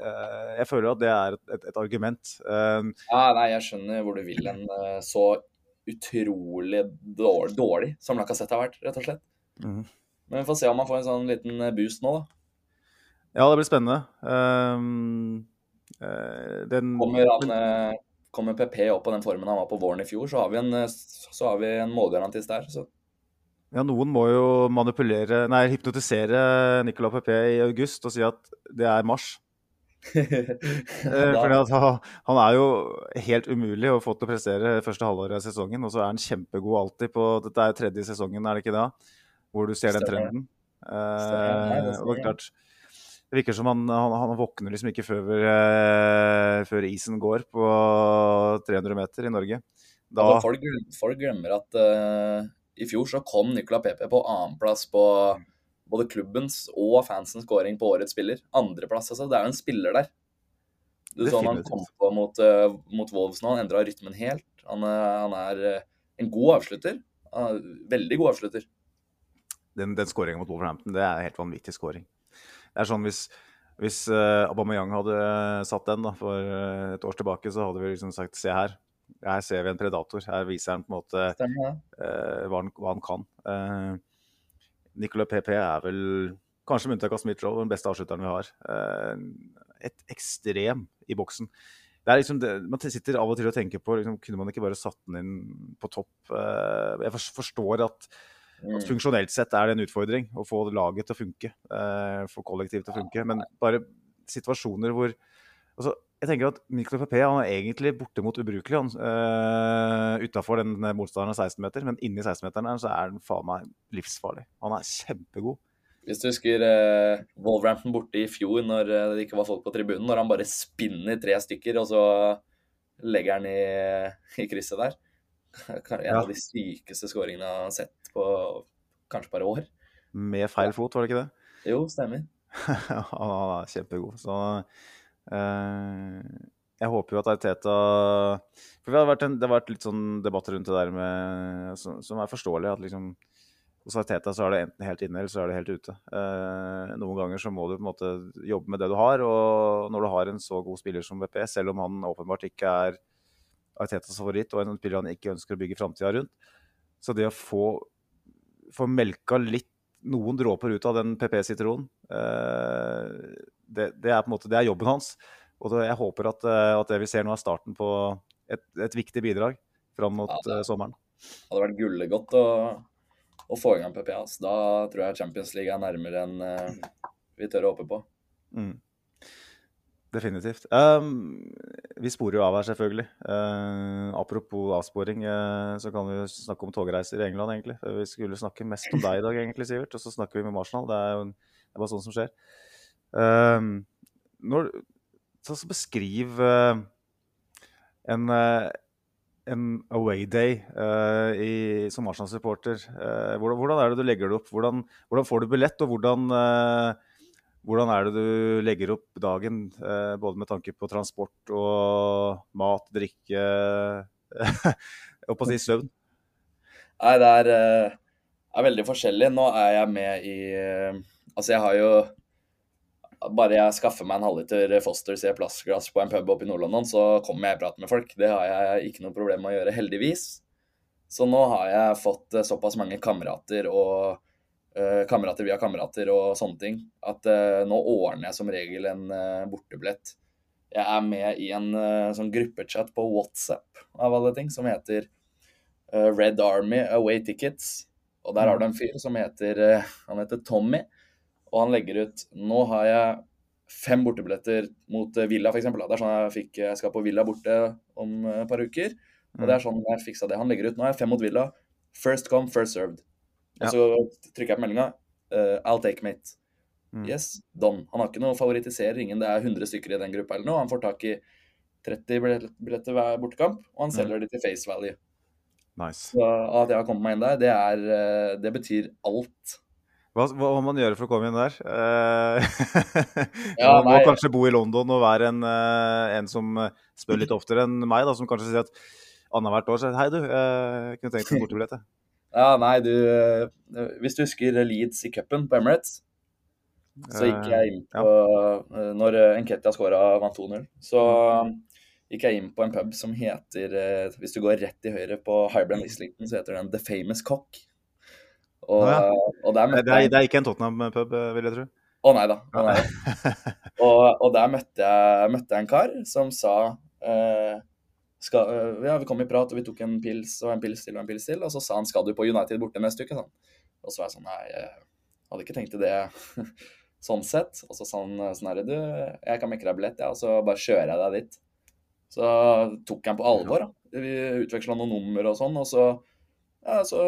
[SPEAKER 4] Eh, jeg føler at det er et, et, argument. Eh,
[SPEAKER 5] Ja, nei, jeg skjønner hvor du vil en eh, Så utrolig dårlig, dårlig som Lacassette har vært, rett og slett.
[SPEAKER 4] Mhm.
[SPEAKER 5] Men vi får se om han får en sånn liten boost nå, da.
[SPEAKER 4] Ja, det blir spennende. Um, uh, den,
[SPEAKER 5] Kommer, han, kommer PP opp på den formen han var på våren i fjor, så har vi en, så har vi en målgarantist der. Så
[SPEAKER 4] ja, noen må jo manipulere, nei, hypnotisere Nicolas PP i august og si at det er mars. Eh, fordi han, er jo helt umulig å få til å prestere første halvår av sesongen, og så er han kjempegod alltid på Dette er tredje sesongen, er det ikke det? Hvor du ser den trenden. Eh, og det klart Det virker som han, han, han våkner liksom ikke før, eh, før isen går på 300 meter i Norge. Da
[SPEAKER 5] altså, folk, folk glemmer at eh, i fjor så kom Nicola Pepe på annenplass på både klubbens og fansens scoring på årets spiller. Andreplass, altså. Det er jo en spiller der. Du så han kom på mot, eh, mot Wolves nå, han endra rytmen helt. Han, eh, han er eh, en god avslutter. Er veldig god avslutter.
[SPEAKER 4] den, den scoringen mot Wolverhampton, det er en helt vanvittig scoring. Det er sånn hvis, hvis uh, Aubameyang hadde satt den da, for et år tilbake, så hadde vi liksom sagt se her. Her ser vi en predator. Her viser han på en måte
[SPEAKER 5] Stemmer ja.
[SPEAKER 4] uh, hva, han, hva han kan. Uh, Nicolas PP er vel, kanskje med unntak av Smith Rowe, den beste avslutteren vi har. Eh, et ekstrem i boksen. Det liksom det, man sitter av og til og tenker på liksom, Kunne man ikke bare satt den inn på topp? Eh, jeg forstår at
[SPEAKER 5] Mm.
[SPEAKER 4] at funksjonelt sett er det en utfordring å få laget til å funke. Eh, få kollektivet til å funke. Men bare situasjoner hvor altså, Jeg tenker at Mikkel PP han er egentlig bortimot ubrukelig han, uh, utafor den motstanderen av 16-meter, men inni 16-meteren så er han faen meg livsfarlig. Han er kjempegod.
[SPEAKER 5] Hvis du husker uh, Wolverhampton borte i fjor, når eh, det ikke var folk på tribunen, når han bare spinner tre stykker, og så legger han i, i krysset der. En
[SPEAKER 4] Ja.
[SPEAKER 5] av de sykeste skåringene jeg har sett på kanskje bare år.
[SPEAKER 4] Med feil fot, var det ikke det?
[SPEAKER 5] Jo, stemmer.
[SPEAKER 4] han, er kjempegod. Så eh, jeg håper jo at Arteta For det har vært, en, det har vært litt sånn debatt rundt det der med Som, som er forståelig. At liksom hos Arteta så er det enten helt inne, eller så er det helt ute. Eh, noen ganger så må du på en måte jobbe med det du har, og når du har en så god spiller som BP, selv om han åpenbart ikke er Artetas favoritt og en spiller han ikke ønsker å bygge framtida rundt, så det å få, få melka litt noen dråper ut av den PP-sitronen. Eh, det, det, er på en måte, det er jobben hans. Og det, jeg håper at, eh, at det vi ser nå, er starten på et, et viktig bidrag fram mot
[SPEAKER 5] Ja, det-
[SPEAKER 4] eh, sommeren.
[SPEAKER 5] Hadde vært gullegodt å, å få i gang PPA. Altså. Da tror jeg Champions League er nærmere enn uh, vi tør å håpe på.
[SPEAKER 4] Mm. Definitivt. Um, vi sporer jo av her, selvfølgelig. Uh, apropos avsporing, uh, så kan vi jo snakke om togreiser i England, egentlig. Vi skulle snakke mest om deg i dag, egentlig, Sivert. Og så snakker vi med Arsenal. Det er jo det er bare sånn som skjer. Um, når, så, beskriv uh, en, uh, en away day eh, som Arsenal-supporter. Hvordan, hvordan er det du legger det opp? Hvordan, hvordan får du billett, og hvordan hvordan er det du legger opp dagen, både med tanke på transport og mat, drikke og på å si søvn?
[SPEAKER 5] Nei, det er, er veldig forskjellig. Nå er jeg med i Altså, jeg har jo Bare jeg skaffer meg en halvliter Foster C plastglass på en pub oppe i Nord-London, så kommer jeg i prat med folk. Det har jeg ikke noe problem med å gjøre, heldigvis. Så nå har jeg fått eh, såpass mange kamerater og uh, kamerater via kamerater og sånne ting, at uh, nå ordner jeg som regel en uh, bortebillett. Jeg er med i en uh, sånn gruppechat på WhatsApp av alle ting, som heter Red Army Away Tickets. Og der har du en fyr som heter, han heter Tommy. Og han legger ut Nå har jeg fem bortebilletter mot eh, Villa, f.eks. Det er sånn jeg fikk Jeg skal på Villa borte om eh, et par uker. Og det er sånn jeg fiksa det. Han legger ut Nå har jeg fem mot Villa. First come, first served. Og
[SPEAKER 4] Ja.
[SPEAKER 5] så trykker jeg på meldinga. Uh, I'll take mate.
[SPEAKER 4] Mm.
[SPEAKER 5] Yes, done. Han har ikke noe favorittiserer ingen. Det er 100 stykker i den gruppa eller noe. Han får tak i 30 bill- billetter hver bortekamp, og han
[SPEAKER 4] Mm.
[SPEAKER 5] selger de til face value.
[SPEAKER 4] Nice.
[SPEAKER 5] Så at jeg har kommet meg inn der, det, er, eh, det betyr alt.
[SPEAKER 4] Hva, hva må man gjøre for å komme inn der? Eh,
[SPEAKER 5] Ja,
[SPEAKER 4] man må
[SPEAKER 5] nei.
[SPEAKER 4] kanskje bo i London og være en, eh, en som eh, spør litt oftere enn meg, da, som kanskje sier at annethvert år sier Hei, du, jeg kunne tenkt meg en bortebillett. jeg».
[SPEAKER 5] Ja, nei, du Hvis du husker Leeds i cupen på Emirates, så gikk jeg inn på eh, Når Enketia skåra og vant 2-0, så gikk jeg inn på en pub som heter Hvis du går rett til høyre på Highbrand Islington, så heter den The Famous Cock. Og,
[SPEAKER 4] ja.
[SPEAKER 5] og der
[SPEAKER 4] Det er, det er ikke en Tottenham-pub, eh, vil jeg tro.
[SPEAKER 5] Å nei da. Å nei. da. Og, og der møtte jeg, møtte jeg en kar som sa eh, skal, eh, Ja, vi kom i prat, og vi tok en pils og en pils til og en pils til. Og så sa han 'skal du på United borte neste uke', sånn. Og så var jeg sånn Nei, jeg hadde ikke tenkt til det sånn sett. Og så sa han sånn herre, du, jeg kan mekke deg billett, ja, og så bare kjører jeg deg dit. Så tok jeg han på alvor, da. Vi utveksla noen nummer og sånn, og så ja, så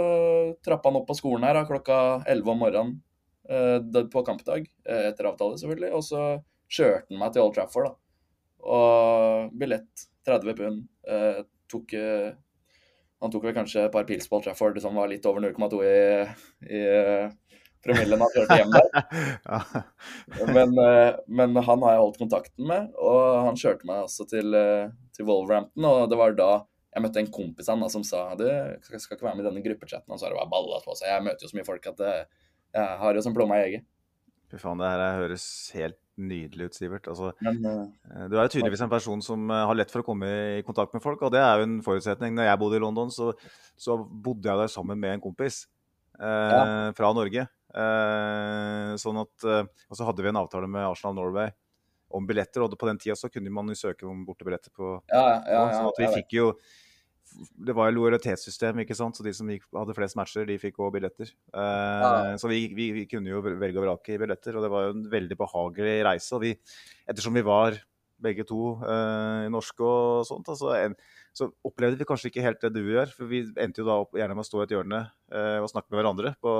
[SPEAKER 5] trappa han opp på skolen her da, klokka 11 om morgenen eh, på kampdag, eh, etter avtale selvfølgelig, og så kjørte han meg til Old Trafford, da. Og billett 30 pund. Eh, tok eh, Han tok vel kanskje et par pils på Old Trafford som var litt over 0,2 i, i promillen han kjørte hjem der. Men, men han har jeg holdt kontakten med, og han kjørte meg også til, eh, til Wolverhampton. Og det var da jeg møtte en kompis han da, som sa du skal ikke være med i denne gruppechatten. Han sa det var balla på seg. Jeg møter jo så mye folk at jeg har jo som plomma i eget.
[SPEAKER 4] Fy faen, det her høres helt nydelig ut, Sivert. Altså,
[SPEAKER 5] Men eh,
[SPEAKER 4] Eh, Du er jo tydeligvis en person som eh, har lett for å komme i kontakt med folk, og det er jo en forutsetning. Når jeg bodde i London, så, så bodde jeg der sammen med en kompis eh, fra Norge. Uh, sånn at, eh, og så hadde vi en avtale med Arsenal Norway om billetter, og på den tida så kunne man jo søke om bortebilletter på
[SPEAKER 5] ja, ja, ja,
[SPEAKER 4] sånn at vi fikk jo det var jo lojalitetssystem, ikke sant? så de som gikk, hadde flest matcher, de fikk òg billetter. Eh,
[SPEAKER 5] Ja.
[SPEAKER 4] Så vi, vi, vi kunne jo velge og vrake i billetter, og det var jo en veldig behagelig reise. Og vi, ettersom vi var begge to eh, norske og sånt, altså, en, så opplevde vi kanskje ikke helt det du gjør. For vi endte jo da opp gjerne med å stå i et hjørne eh, og snakke med hverandre på,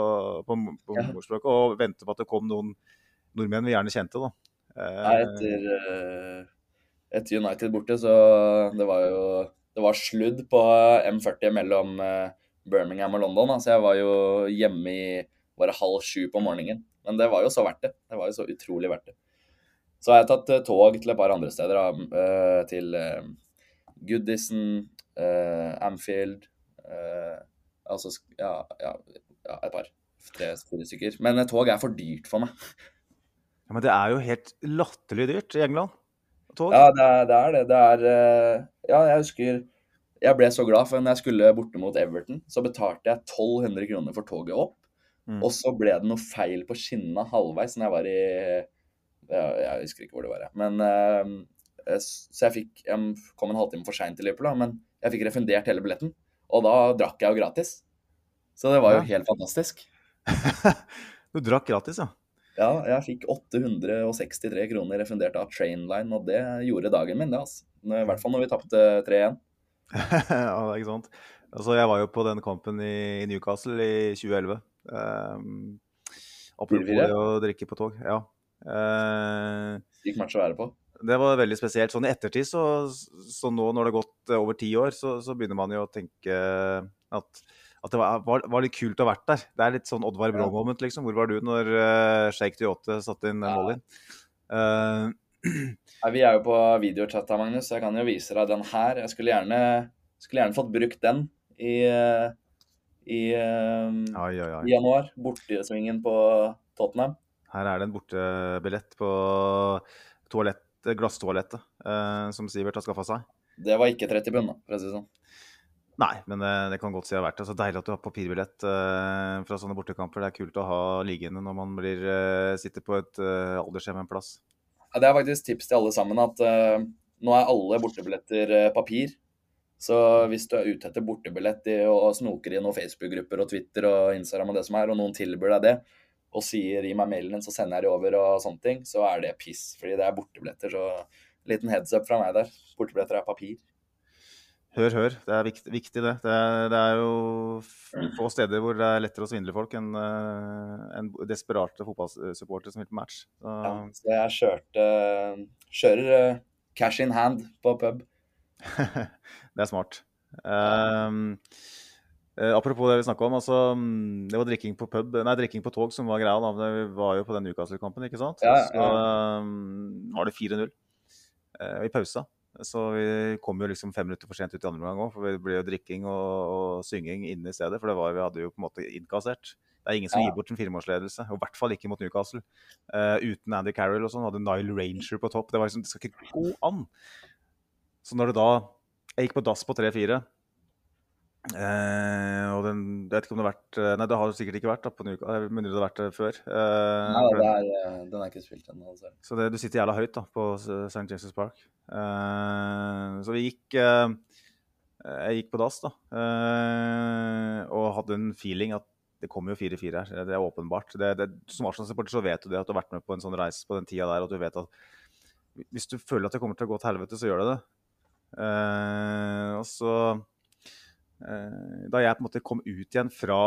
[SPEAKER 4] på, på
[SPEAKER 5] Ja.
[SPEAKER 4] morsspråket, og vente på at det kom noen nordmenn vi gjerne kjente. da. Eh,
[SPEAKER 5] Nei, etter, etter United borte, så det var jo det var sludd på M40 mellom eh, Birmingham og London. Da. Så jeg var jo hjemme i bare halv sju på morgenen. Men det var jo så verdt det. Det var jo så utrolig verdt det. Så har jeg tatt eh, tog til et par andre steder. Da, eh, til Goodison, Amfield Altså ja, ja, ja, et par. Tre-fire stykker. Men tog er for dyrt for meg.
[SPEAKER 4] ja, men det er jo helt latterlig dyrt i England. Tog.
[SPEAKER 5] Ja, det er det. Er det. det er, ja, jeg husker Jeg ble så glad, for når jeg skulle borte mot Everton, så betalte jeg 1200 kroner for toget opp.
[SPEAKER 4] Mm.
[SPEAKER 5] Og så ble det noe feil på skinnene halvveis når jeg var i Jeg, Jeg husker ikke hvor det var, jeg. Men uh, Så jeg fikk Jeg kom en halvtime for seint til Liverpool, da, men jeg fikk refundert hele billetten. Og da drakk jeg jo gratis. Så det var jo
[SPEAKER 4] Ja.
[SPEAKER 5] helt fantastisk.
[SPEAKER 4] du drakk gratis, ja.
[SPEAKER 5] Ja, jeg fikk 863 kroner refundert av Trainline, og det gjorde dagen min, det, altså. I hvert fall når vi tapte 3-1.
[SPEAKER 4] ja, ikke sant. Altså, jeg var jo på den kampen i, i Newcastle i 2011. Um, apropos det å drikke på tog. Ja. Uh,
[SPEAKER 5] Gikk match å være på.
[SPEAKER 4] det var veldig spesielt. Sånn i ettertid, så, så nå når det har gått over ti år, så, så begynner man jo å tenke at, at det var, var, var litt kult å ha vært der. Det er litt sånn Oddvar. Brå-moment, liksom. Hvor var du når uh, Shake Toyote satte inn
[SPEAKER 5] Ja.
[SPEAKER 4] ja. Mollyen?
[SPEAKER 5] Nei, vi er jo på videochat her, Magnus, så jeg kan jo vise deg den her. Jeg skulle gjerne, skulle gjerne fått brukt den i, i,
[SPEAKER 4] oi, oi, oi.
[SPEAKER 5] i januar. Bortesvingen på Tottenham.
[SPEAKER 4] Her er det en bortebillett på toalett, glasstoalettet eh, som Sivert har skaffa seg.
[SPEAKER 5] Det var ikke 30 pund, for å si det sånn.
[SPEAKER 4] Nei, men det, det kan godt si det har vært det. Så deilig at du har papirbillett eh, fra sånne bortekamper. Det er kult å ha liggende når man blir, eh, sitter på et eh, aldershjem en plass.
[SPEAKER 5] Det er faktisk tips til alle sammen at uh, nå er alle bortebilletter uh, papir. Så hvis du er ute etter bortebillett i, og snoker i noen Facebook-grupper og Twitter og Instagram og det som er, og noen tilbyr deg det, og sier 'gi meg mailen din, så sender jeg det over', og sånne ting, så er det piss. Fordi det er bortebilletter. Så liten heads up fra meg der. Bortebilletter er papir.
[SPEAKER 4] Hør, hør. Det er viktig, viktig det. Det er, det er, jo få steder hvor det er lettere å svindle folk enn uh, en desperate fotballsupportere som vil på match.
[SPEAKER 5] Så, ja, så jeg kjørte kjører uh, cash in hand på pub.
[SPEAKER 4] det er smart. Um, uh, apropos det vi snakka om. altså Det var drikking på pub, nei, drikking på tog som var greia. da, Vi var jo på den Newcastle-kampen, ikke sant?
[SPEAKER 5] Ja, ja.
[SPEAKER 4] Så um, var det 4-0 i pausa. Så vi kom jo liksom fem minutter for sent ut i andre omgang òg, for det ble jo drikking og, og, synging inne i stedet. For det var, vi hadde jo på en måte innkassert. Det er ingen som gir bort en firemålsledelse, og i hvert fall ikke mot Newcastle. Uh, uten Andy Carroll og sånn, hadde Nile Ranger på topp. Det var liksom, det skal ikke gå an. Så når det da Jeg gikk på dass på 3-4. Uh, og den, jeg vet ikke om det har vært Nei, det har det sikkert ikke vært. da, på Newcastle, Jeg mener det har vært det før.
[SPEAKER 5] Uh, nei, det er, den er ikke spilt ennå. Altså.
[SPEAKER 4] Så det, du sitter jævla høyt da, på St. James' Park. Uh, så vi gikk Jeg gikk på dass, da. Og hadde en feeling at det kommer jo 4-4 her. Det er åpenbart. Det, det, som Arsenal-supporter så vet du det, at du har vært med på en sånn reise på den tida der, at du vet at hvis du føler at det kommer til å gå til helvete, så gjør det det. og så Da jeg på en måte kom ut igjen fra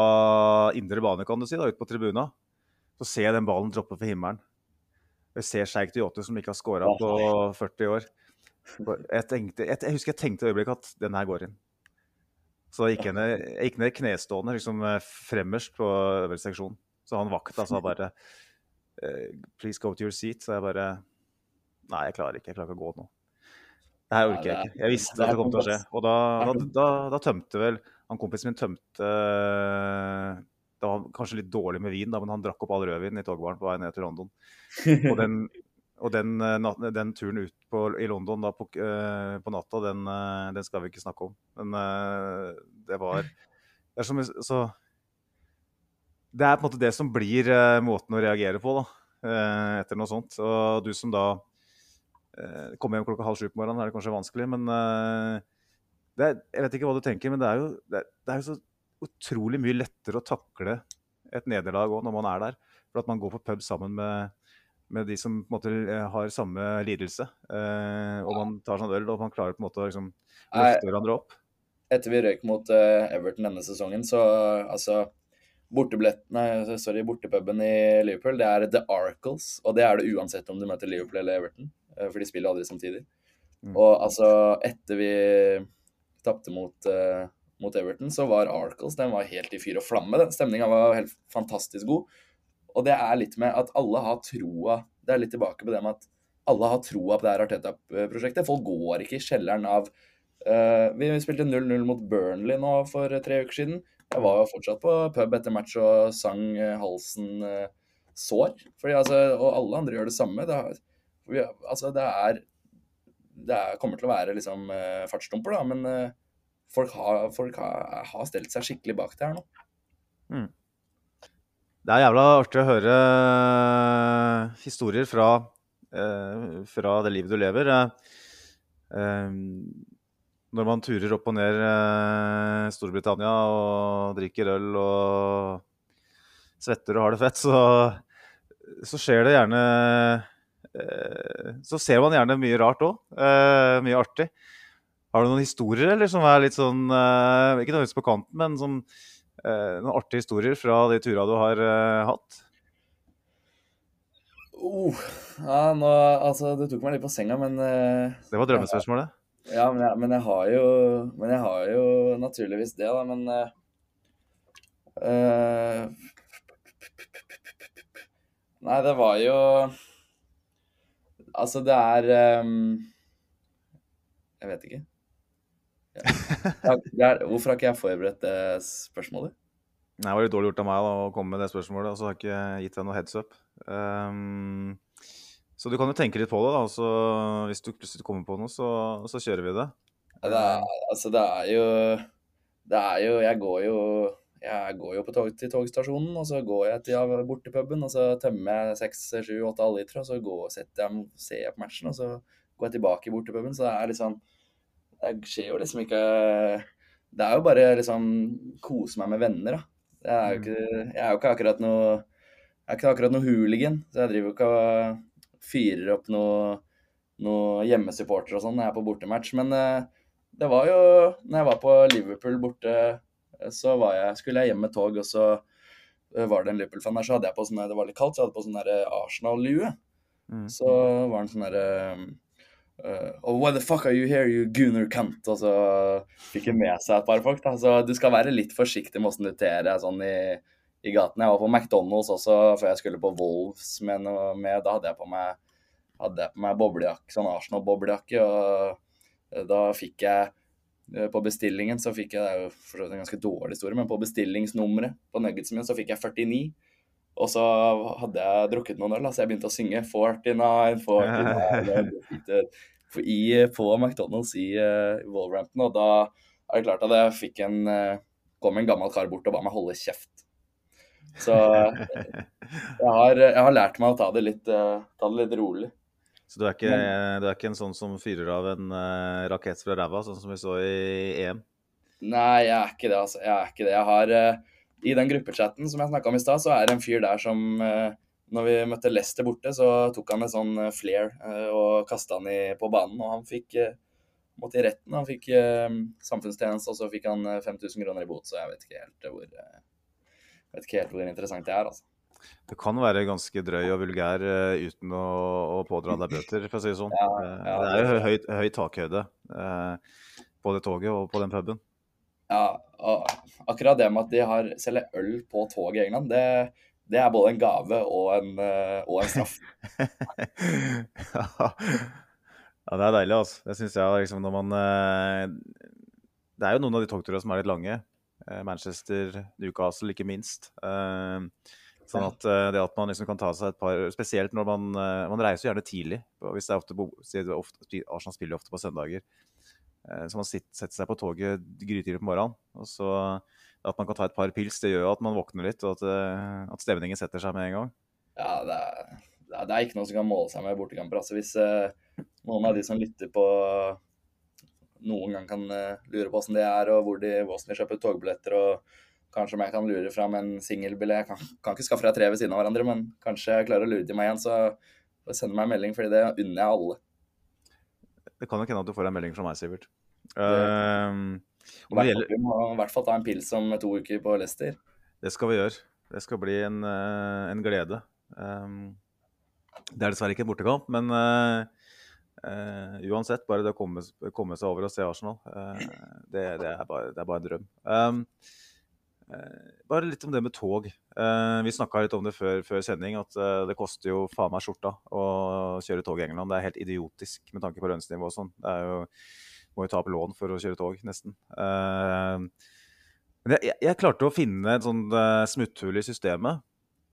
[SPEAKER 4] indre bane, kan du si, da, ut på tribuna, så ser jeg den ballen droppe for himmelen. Jeg ser Sheikh Diote som ikke har skåra på 40 år. Jeg, tenkte, jeg, jeg, husker jeg tenkte et øyeblikk at den her går inn. Så jeg gikk ned, jeg gikk ned knestående liksom fremmerst på øvre seksjon. Så han vakta sa bare Please go to your seat. Så jeg bare Nei, jeg klarer ikke. Jeg klarer ikke å gå nå. Det her orker jeg ikke. Jeg visste at det kom til å skje. Og da, da, da, da tømte vel han kompisen min tømte Det var kanskje litt dårlig med vin, da, men han drakk opp all rødvin i togbaren på vei ned til London. Og den, og den, den, turen ut på, i London da, på, uh, på natta, den, uh, den, skal vi ikke snakke om. Men det var det er, som, så, det er på en måte det som blir måten å reagere på, da, etter noe sånt. Og du som da kommer hjem klokka halv sju på morgenen, er det kanskje vanskelig, men det er, jeg vet ikke hva du tenker, men det er jo, det er, det er jo så utrolig mye lettere å takle et nederlag òg når man er der. For at man går på pub sammen med med de som på en måte har samme lidelse. Eh, og man tar sånn øl, og man klarer på en måte å liksom, løfte hverandre opp.
[SPEAKER 5] Etter vi røyk mot Everton denne sesongen, så altså Bortebillettene, sorry, bortepuben i Liverpool, det er The Arcles. Og det er det uansett om du møter Liverpool eller Everton, for de spiller aldri samtidig. Mm. Og altså, etter vi tapte mot, mot, Everton, så var Arcles den var helt i fyr og flamme. Den stemninga var helt fantastisk god. Og det er litt med at alle har troa Det er litt tilbake på det med at alle har troa på det her Arteta-prosjektet. Folk går ikke i kjelleren av uh, Vi spilte 0-0 mot Burnley nå for tre uker siden. Jeg var jo fortsatt på pub etter match og sang uh, halsen uh, sår. Fordi, altså, og alle andre gjør det samme. Det, er, vi, altså, det er Det er, kommer til å være liksom fartsdumper, da, men folk, har, folk har, har, stelt seg skikkelig bak det her nå.
[SPEAKER 4] Mm. Det er jævla artig å høre uh, historier fra, fra, det livet du lever. Når man turer opp og ned Storbritannia og drikker øl og svetter og har det fett, så, så skjer det gjerne Så ser man gjerne mye rart òg. mye artig. Har du noen historier eller, som er litt sånn Ikke nødvendigvis på kanten, men som Eh, noen artige historier fra de turene du har hatt?
[SPEAKER 5] Uh, ja, nå, altså, Du tok meg litt på senga, men
[SPEAKER 4] Det var drømmespørsmålet?
[SPEAKER 5] Ja, men jeg, men jeg, har jo Men jeg har jo naturligvis det, da. Men uh, Nei, det var jo Altså, det er um, Jeg vet ikke. Ja. Hvorfor har ikke jeg forberedt det spørsmålet?
[SPEAKER 4] Nei, Det var litt dårlig gjort av meg da, å komme med det spørsmålet, og så har jeg ikke gitt deg noe heads up. Um, så du kan jo tenke litt på det, da. Så hvis du plutselig kommer på noe, så, så kjører vi det.
[SPEAKER 5] Ja, det er, altså, det er jo Det er jo Jeg går jo jeg går jo på tog, til togstasjonen, og så går jeg til bortepuben, og så tømmer jeg seks, sju, åtte halvlitere, og så går, setter jeg, ser jeg på matchen, og så går jeg tilbake i bortepuben. Så det er liksom det skjer jo liksom ikke Det er jo bare liksom kose meg med venner, da. Jeg er jo ikke, jeg er jo ikke akkurat noe Jeg er ikke akkurat noe hooligan, så jeg driver jo ikke og fyrer opp noe, noe hjemmesupporter og sånn når jeg er på bortematch. Men eh, det var jo Når jeg var på Liverpool borte, så var jeg, skulle jeg hjem med tog, og så eh, var det en Liverpool-fan der, så hadde jeg på sånn Det var litt kaldt, så jeg hadde på sånn Arsenal-lue.
[SPEAKER 4] Mm.
[SPEAKER 5] Så var han sånn derre uh, oh, Why the fuck are you here, you gooner cunt? Og så fikk han med seg et par folk. da. Så du skal være litt forsiktig med åssen du ter deg sånn i, i gaten. Jeg var på McDonald's også før jeg skulle på Wolves med med. Da hadde jeg på meg, hadde jeg på meg boblejakke, sånn Arsenal-boblejakke. Og eh, da fikk jeg eh, på bestillingen så fikk jeg, det er jo for en ganske dårlig historie, men på bestillingsnummeret på nuggetsen min så fikk jeg 49. Og så hadde jeg drukket noen øl, så jeg begynte å synge 49, 49 i, på McDonald's i uh, Wolverhampton. Og da er det klart at jeg fikk en uh, kom en gammel kar bort og ba meg holde kjeft. Så jeg har, jeg har lært meg å ta det litt, uh, ta det litt rolig.
[SPEAKER 4] Så du er, ikke, du er ikke en sånn som fyrer av en uh, rakett fra ræva, sånn som vi så i EM?
[SPEAKER 5] Nei, jeg er ikke det, altså. Jeg er ikke det. Jeg har i den gruppechatten som jeg snakka om i stad, så er det en fyr der som uh, Når vi møtte Leicester borte, så tok han en sånn flair og kasta han i, på banen. Og han fikk måtte i retten. Han fikk samfunnstjeneste, og så fikk han 5000 kroner i bot. Så jeg vet ikke helt hvor, vet ikke helt hvor interessant det er, altså.
[SPEAKER 4] Det kan være ganske drøy og vulgær uh, uten å, å, pådra deg bøter, for å si det sånn. Ja, ja, det er jo høy, høy takhøyde uh, på det toget og på den puben.
[SPEAKER 5] Ja, og akkurat det med at de har selger øl på toget i England, det, det er både en gave og en, eh, og en straff.
[SPEAKER 4] ja, det er deilig, altså. Det syns jeg liksom når man eh, Det er jo noen av de togturene som er litt lange. Eh, Manchester, Newcastle, ikke minst. Sånn at det at man liksom kan ta seg et par Spesielt når man, man reiser gjerne tidlig. Hvis det er ofte, ofte Arsenal spiller ofte på søndager. Eh, så man setter seg på toget grytidlig på morgenen. og så At man kan ta et par pils, det gjør at man våkner litt, og at, eh, at stemningen setter seg med en gang.
[SPEAKER 5] Ja, det er, det er, ikke noe som kan måle seg med bortekamper. Altså, hvis uh, noen av de som lytter på noen gang kan uh, lure på hvordan det er, og hvor de, hvordan de kjøper togbilletter, og kanskje om jeg kan lure fram en singelbillett Jeg kan, kan, ikke skaffe deg tre ved siden av hverandre, men kanskje jeg klarer å lure til meg igjen, så send meg en melding, fordi det unner jeg alle.
[SPEAKER 4] Det kan nok hende at du får en melding fra meg, Sivert.
[SPEAKER 5] Uh, gjelder... Vi må i hvert fall ta en pils om to uker på Leicester.
[SPEAKER 4] Det skal vi gjøre. Det skal bli en, uh, en glede. Um, det er dessverre ikke en bortekamp, men uh, uh, uansett, bare det å komme, komme, seg over og se Arsenal, det, det, er bare, det, er bare, en drøm. Um, bare litt om det med tog. vi snakka litt om det før, før sending, at det koster jo faen meg skjorta å kjøre tog i England. Det er helt idiotisk med tanke på lønnsnivå og sånn. Det jo må jo ta opp lån for å kjøre tog, nesten. Men jeg, jeg, klarte å finne et sånt smutthull i systemet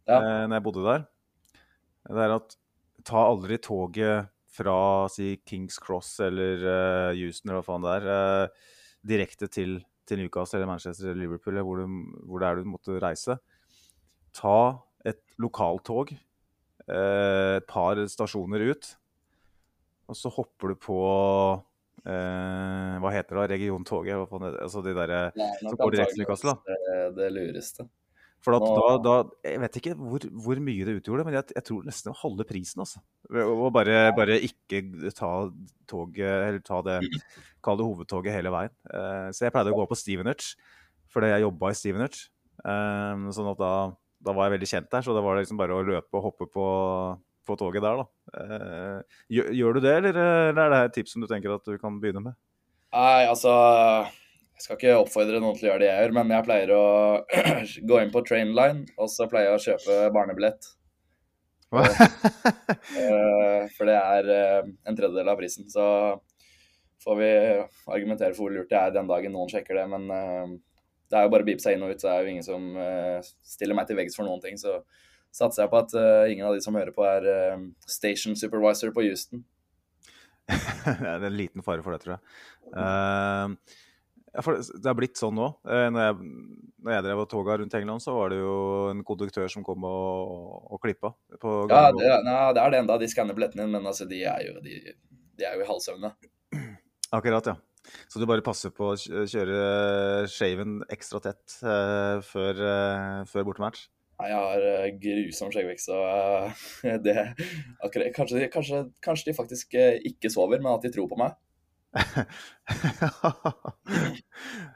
[SPEAKER 4] ja. når jeg bodde der. Det er at ta aldri toget fra si Kings Cross eller Houston eller hva faen det er, direkte til, til, Newcastle eller Manchester eller Liverpool eller hvor, du, hvor det er du måtte reise. Ta et lokaltog et par stasjoner ut, og så hopper du på eh, hva heter det? Regiontoget? Altså de der går direkte til Newcastle?
[SPEAKER 5] Det, det lureste.
[SPEAKER 4] For da, da, Jeg vet ikke hvor, hvor, mye det utgjorde, men jeg, jeg tror nesten å holde prisen. altså. Og bare, bare, ikke ta toget, eller ta det Kall det hovedtoget hele veien. Uh, så jeg pleide å gå på Stevenage, fordi jeg jobba i Stevenage. Uh, sånn at da, da, var jeg veldig kjent der, så det var liksom bare å løpe og hoppe på på toget der, da. Eh, gjør, gjør, du det, eller, eller er det et tips som du tenker at du kan begynne med?
[SPEAKER 5] Nei, altså Jeg skal ikke oppfordre noen til å gjøre det jeg gjør, men jeg pleier å gå inn på Trainline, og så pleier jeg å kjøpe barnebillett. Hva? Eh, for det er eh, en tredjedel av prisen. Så får vi argumentere for hvor lurt det er den dagen noen sjekker det. Men det er jo bare å beepe seg inn og ut, så det er jo ingen som stiller meg til veggs for noen ting. Så satser jeg på at ingen av de som hører på, er station supervisor på Houston.
[SPEAKER 4] det er en liten fare for det, tror jeg. Uh, det har blitt sånn nå. Når jeg, når jeg drev og toga rundt England, så var det jo en konduktør som kom og, og klippa.
[SPEAKER 5] ja, det, nei, det, er det enda. De skanner billettene dine, men altså, de er jo, de, de er jo i halvsøvne.
[SPEAKER 4] Akkurat, ja. Så du bare passer på å kjøre shaven ekstra tett uh, før, uh, før bortematch?
[SPEAKER 5] Jeg har eh, grusom skjeggvekst, så eh, det akkurat, kanskje, kanskje, kanskje de faktisk eh, ikke sover, men at de tror på meg.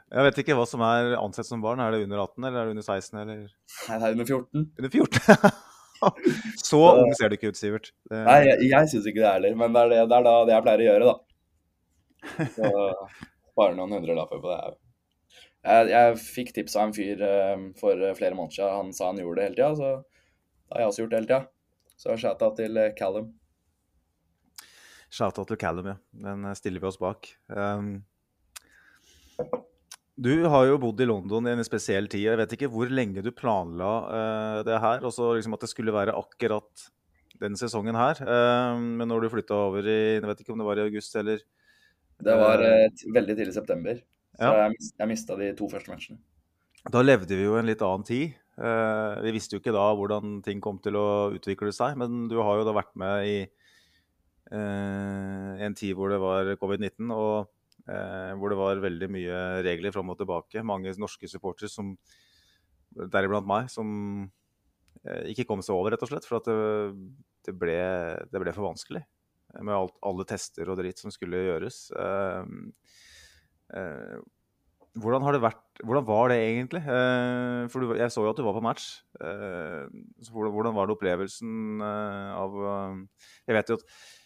[SPEAKER 4] Jeg vet ikke hva som er ansett som barn. Er det under 18, eller er det under 16, eller
[SPEAKER 5] Nei, det er under 14.
[SPEAKER 4] under 14? Så ung ser du ikke ut, Sivert. Det-
[SPEAKER 5] Nei, jeg, jeg syns ikke det heller, men det er, det, det er da det jeg pleier å gjøre, da. Så Spare noen hundrelapper på det. Jeg, jeg fikk tips av en fyr eh, for flere måneder siden. Han sa han gjorde det hele tida, så da har jeg også gjort det hele tida. Så shout-out til eh, Callum.
[SPEAKER 4] Shout-out til Callum, ja. Den eh, stiller vi oss bak. Um, du har jo bodd i London i en spesiell tid. Jeg vet ikke hvor lenge du planla uh, det her. Og liksom at det skulle være akkurat denne sesongen her. Uh, men når du flytta over i Jeg vet ikke om det var i august eller
[SPEAKER 5] Det var uh, veldig tidlig i september, så
[SPEAKER 4] Ja.
[SPEAKER 5] jeg, jeg mista de to første matchene.
[SPEAKER 4] Da levde vi jo en litt annen tid. Vi visste jo ikke da hvordan ting kom til å utvikle seg, men du har jo da vært med i en tid hvor det var covid-19, og eh, hvor det var veldig mye regler fram og tilbake. Mange norske supportere, deriblant meg, som eh, ikke kom seg over, rett og slett, for at det, det, ble, det ble for vanskelig med alt, alle tester og dritt som skulle gjøres. Eh, eh, hvordan har det vært Hvordan var det egentlig? Eh, for jeg så jo at du var på match. Eh, hvordan, var det opplevelsen eh, av eh, Jeg vet jo at, eh,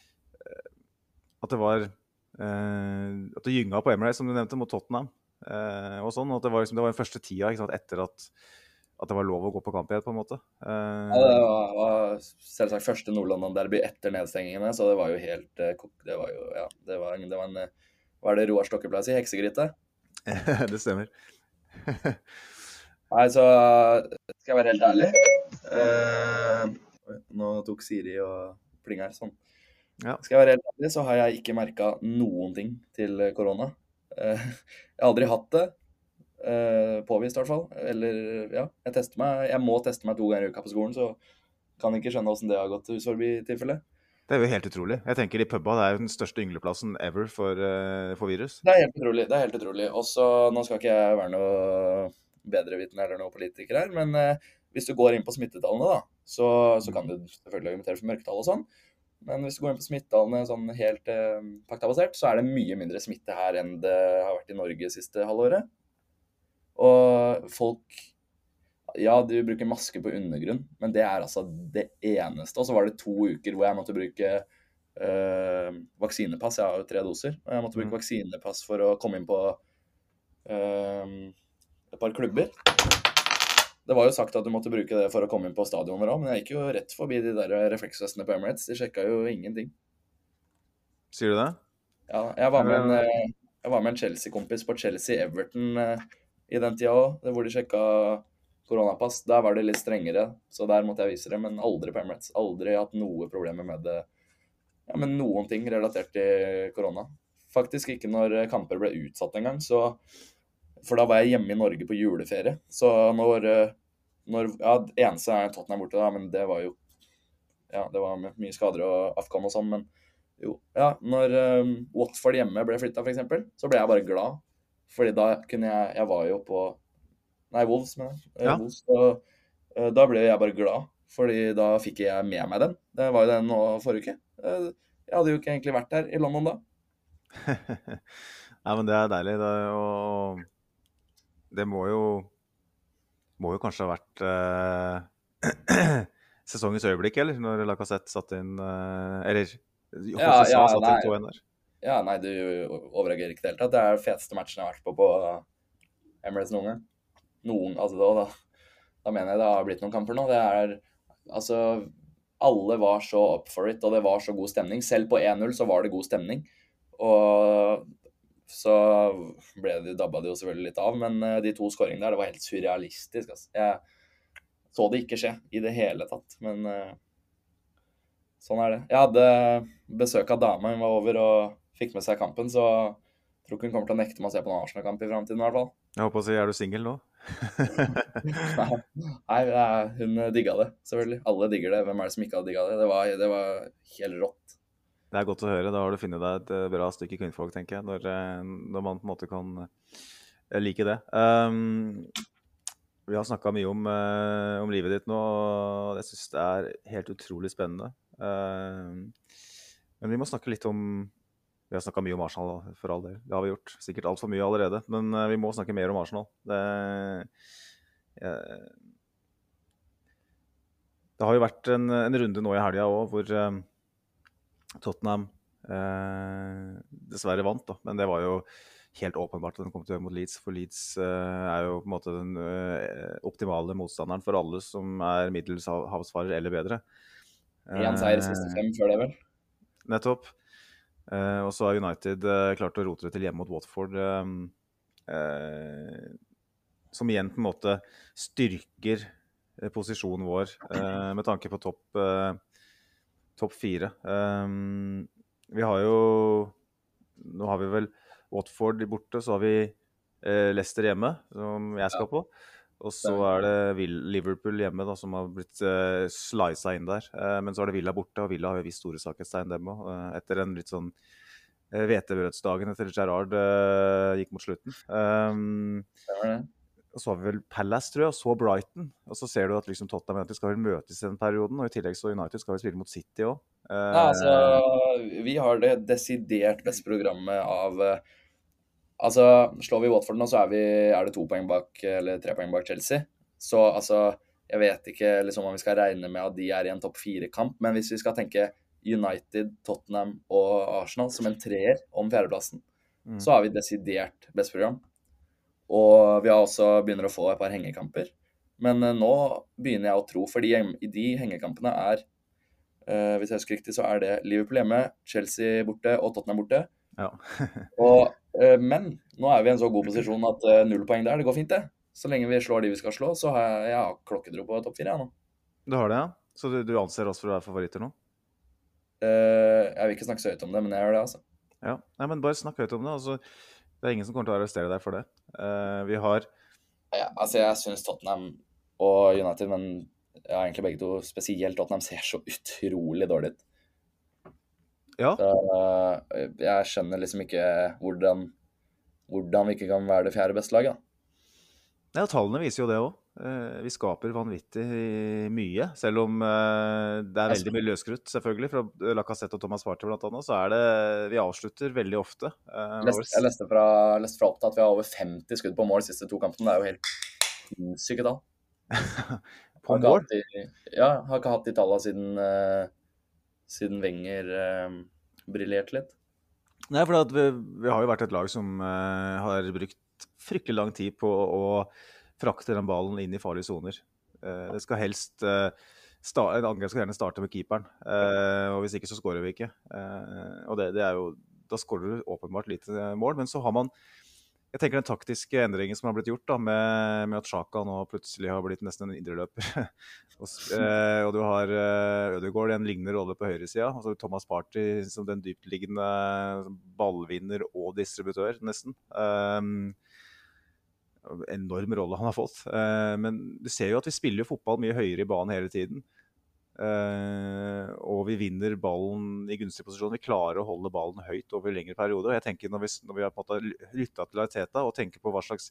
[SPEAKER 4] at det var eh, At det gynga på Emirates, som du nevnte, mot Tottenham. Eh, og sånn, og at det var, liksom, det var den første tida sant, etter at, at det var lov å gå på kamp igjen, på en måte. Eh,
[SPEAKER 5] Ja, det var, var selvsagt første Nord-London-derby etter nedstengingene, så det var jo helt eh, Det var jo Ja, det var, det var en Hva er det Roar Stokke pleier å si? Heksegryte?
[SPEAKER 4] det stemmer.
[SPEAKER 5] Nei, så skal jeg være helt ærlig eh, Nå tok Siri og pling her, sånn.
[SPEAKER 4] Ja.
[SPEAKER 5] Skal jeg være helt ærlig, så har jeg ikke merka noen ting til korona. Eh, jeg har aldri hatt det. eh, påvist, i hvert fall. Eller, ja. Jeg tester meg. Jeg må teste meg to ganger i uka på skolen, så kan ikke skjønne åssen det har gått hus forbi-tilfellet. tilfelle.
[SPEAKER 4] Det er jo helt utrolig. Jeg tenker i puba det er jo den største yngleplassen ever for, eh, for virus.
[SPEAKER 5] Det er helt utrolig. det er helt utrolig. Også, Nå skal ikke jeg være noe bedrevitende eller noe politiker her, men eh, hvis du går inn på smittetallene, da, så, så kan du selvfølgelig argumentere for mørketall og sånn. Men hvis du går inn på smittetallene sånn helt eh, faktabasert, så er det mye mindre smitte her enn det har vært i Norge siste halvåret. Og folk Ja, de bruker maske på undergrunn, men det er altså det eneste. Og så var det to uker hvor jeg måtte bruke eh, vaksinepass. Jeg har jo tre doser. Og jeg måtte bruke
[SPEAKER 4] Mm.
[SPEAKER 5] vaksinepass for å komme inn på eh, et par klubber. Det var jo sagt at du måtte bruke det for å komme inn på stadioner òg, men jeg gikk jo rett forbi de der refleksvestene på Emirates. De sjekka jo ingenting.
[SPEAKER 4] Sier du det?
[SPEAKER 5] Ja, jeg var med en, eh, jeg var med en Chelsea-kompis på Chelsea-Everton eh, i den tida òg, hvor de sjekka koronapass. Der var det litt strengere, så der måtte jeg vise det, men aldri på Emirates. Aldri hatt noe problemer med det. Ja, men noen ting relatert til korona. Faktisk ikke når kamper ble utsatt engang, så For da var jeg hjemme i Norge på juleferie. Så når, eh, når Ja, det eneste er Tottenham borte, da, men det var jo Ja, det var mye skader og Afghan og sånn, men jo, ja, når um, Watford hjemme ble flytta, f.eks., så ble jeg bare glad. Fordi da kunne jeg Jeg var jo på Nei, Wolves, mener jeg. Eh,
[SPEAKER 4] Ja.
[SPEAKER 5] Wolves, og, uh, da ble jeg bare glad, fordi da fikk jeg med meg den. Det var jo den nå forrige uke. Jeg hadde jo ikke egentlig vært der i London da.
[SPEAKER 4] Nei, men det er deilig. Det, er- og det må jo Må jo kanskje ha vært eh, sesongens øyeblikk, eller? Når Lacassette satte inn eh, Eller
[SPEAKER 5] Ja, ja,
[SPEAKER 4] satte inn 2-1 der.
[SPEAKER 5] Ja, nei, du overreagerer ikke i det hele tatt. Det er den feteste matchen jeg har vært på på Emirates noen gang. Noen, altså da, da, da mener jeg det har blitt noen kamper nå. Det er altså Alle var så up for it, og det var så god stemning. Selv på 1-0 så var det god stemning. Og så ble det, dabba det jo selvfølgelig litt av, men eh, de to skåringene der, det var helt surrealistisk. Altså. Jeg så det ikke skje i det hele tatt, men eh, sånn er det. Jeg hadde besøk av dama, hun var over og fikk med seg kampen, så jeg tror ikke hun kommer til å nekte meg å se på noen Arsenal-kamp i framtiden i hvert fall.
[SPEAKER 4] Jeg håper å si, er du singel nå?
[SPEAKER 5] Nei, er, hun digga det, selvfølgelig. Alle digger det. Hvem er det som ikke har digga det? Det var, det var helt rått.
[SPEAKER 4] Det er godt å høre. Da har du funnet deg et eh, bra stykke kvinnfolk, tenker jeg. Når, eh, når man på en måte kan eh, like det. Um, vi har snakka mye om, uh, om, livet ditt nå, og jeg syns det er helt utrolig spennende. Uh, men vi må snakke litt om Vi har snakka mye om Arsenal, for all del. Det har vi gjort. Sikkert altfor mye allerede. Men uh, vi må snakke mer om Arsenal. Det, det har jo vært en, en runde nå i helga òg hvor Tottenham dessverre vant, da. Men det var jo helt åpenbart at den kom til å gjøre mot Leeds. For Leeds eh, er jo på en måte den eh, optimale motstanderen for alle som er middels havsfarer eller bedre.
[SPEAKER 5] Én seier i siste fem før det, vel?
[SPEAKER 4] Nettopp. Uh, og så har United klart å rote det til hjemme mot Watford. som igjen på en måte styrker posisjonen vår med tanke på topp topp fire. Um, vi har jo Nå har vi vel Watford borte, så har vi eh, Leicester hjemme, som jeg skal på. Og så er det Liverpool hjemme, da, som har blitt uh, slisa inn der. Uh, men så er det Villa borte, og Villa har jo vist store svakhetstegn, dem òg. Uh, etter en litt sånn hvetebrødsdagen etter Gerrard gikk mot slutten. Um, og så har vi vel Palace, tror jeg, og så Brighton. Og så ser du at liksom Tottenham United skal vel møtes i den perioden, og i tillegg så United skal vel spille mot City òg.
[SPEAKER 5] Ja, altså, vi har det desidert beste programmet av Altså, slår vi Watford nå, så er, vi, er, det to poeng bak, eller tre poeng bak Chelsea. Så altså, jeg vet ikke liksom, om vi skal regne med at de er i en topp fire-kamp, men hvis vi skal tenke United, Tottenham og Arsenal som en treer om fjerdeplassen, mm. så har vi desidert best program. Og vi har også begynner å få et par hengekamper. Men uh, nå begynner jeg å tro, fordi i de hengekampene er uh, Hvis jeg husker riktig, så er det Liverpool hjemme, Chelsea borte og Tottenham borte.
[SPEAKER 4] Ja.
[SPEAKER 5] og Eh, men nå er vi i en så god posisjon at eh, null poeng der, det går fint, det. Så lenge vi slår de vi skal slå, så har jeg, jeg klokketro på topp fire, jeg nå.
[SPEAKER 4] Du har det, ja? Så du, du, anser oss for å være favoritter nå?
[SPEAKER 5] Uh, jeg vil ikke snakke så høyt om det, men jeg gjør det, altså.
[SPEAKER 4] Ja, Nei, men bare snakk høyt om det. Altså, det er ingen som kommer til å arrestere deg for det. Uh, vi har
[SPEAKER 5] ja, Altså, jeg syns Tottenham og United, men ja, egentlig begge to, spesielt Tottenham, ser så utrolig dårlig ut.
[SPEAKER 4] Ja.
[SPEAKER 5] Så, eh, jeg skjønner liksom ikke hvordan, hvordan vi ikke kan være det fjerde beste laget.
[SPEAKER 4] Ja, tallene viser jo det òg. Eh, vi skaper vanvittig mye. Selv om eh, det er veldig mye løskrutt, selvfølgelig, fra Lacassette og Thomas Party bl.a., så er det Vi avslutter veldig ofte.
[SPEAKER 5] Jeg leste fra, leste fra Opptatt at vi har over 50 skudd på mål de siste to kampene. Det er jo helt sinnssyke tall.
[SPEAKER 4] på mål?
[SPEAKER 5] Ja, har ikke hatt de tallene siden siden Wenger uh, briljerte litt?
[SPEAKER 4] Nei, for vi, vi, har jo vært et lag som uh, har brukt fryktelig lang tid på å frakte den ballen inn i farlige soner. Eh, det skal helst eh, En angrep skal gjerne starte med keeperen, eh, og hvis ikke så skårer vi ikke. Og det, det, er jo Da skårer du åpenbart lite mål, men så har man jeg tenker den taktiske endringen som har blitt gjort da, med, med at Sjaka nå plutselig har blitt nesten en indreløper. og, og du har Ødegaard i en lignende rolle på høyresida. Altså Thomas Party som den dyptliggende ballvinner og distributør, nesten. Um, enorm rolle han har fått. Uh, men du ser jo at vi spiller fotball mye høyere i banen hele tiden. Uh, og vi vinner ballen i gunstig posisjon. Vi klarer å holde ballen høyt over lengre perioder. Og Jeg tenker Når vi, når vi har på lytta til Arteta og tenker på hva slags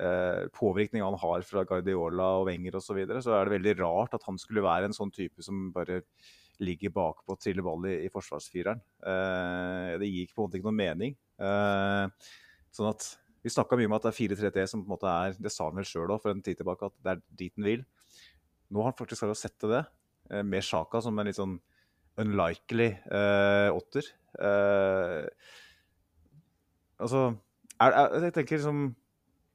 [SPEAKER 4] uh, påvirkning han har fra Guardiola og Wenger osv., så, videre, så er det veldig rart at han skulle være en sånn type som bare ligger bakpå og triller ball i, i forsvarsfireren. Det gir på en måte ikke noen mening. sånn at Vi snakka mye om at det er 4-3-3 som på en måte er Det sa han vel sjøl for en tid tilbake, at det er dit han vil. Nå har han faktisk klart å sette det, eh, med Sjaka som en litt sånn unlikely eh, åtter. Eh, altså er, er, Jeg tenker liksom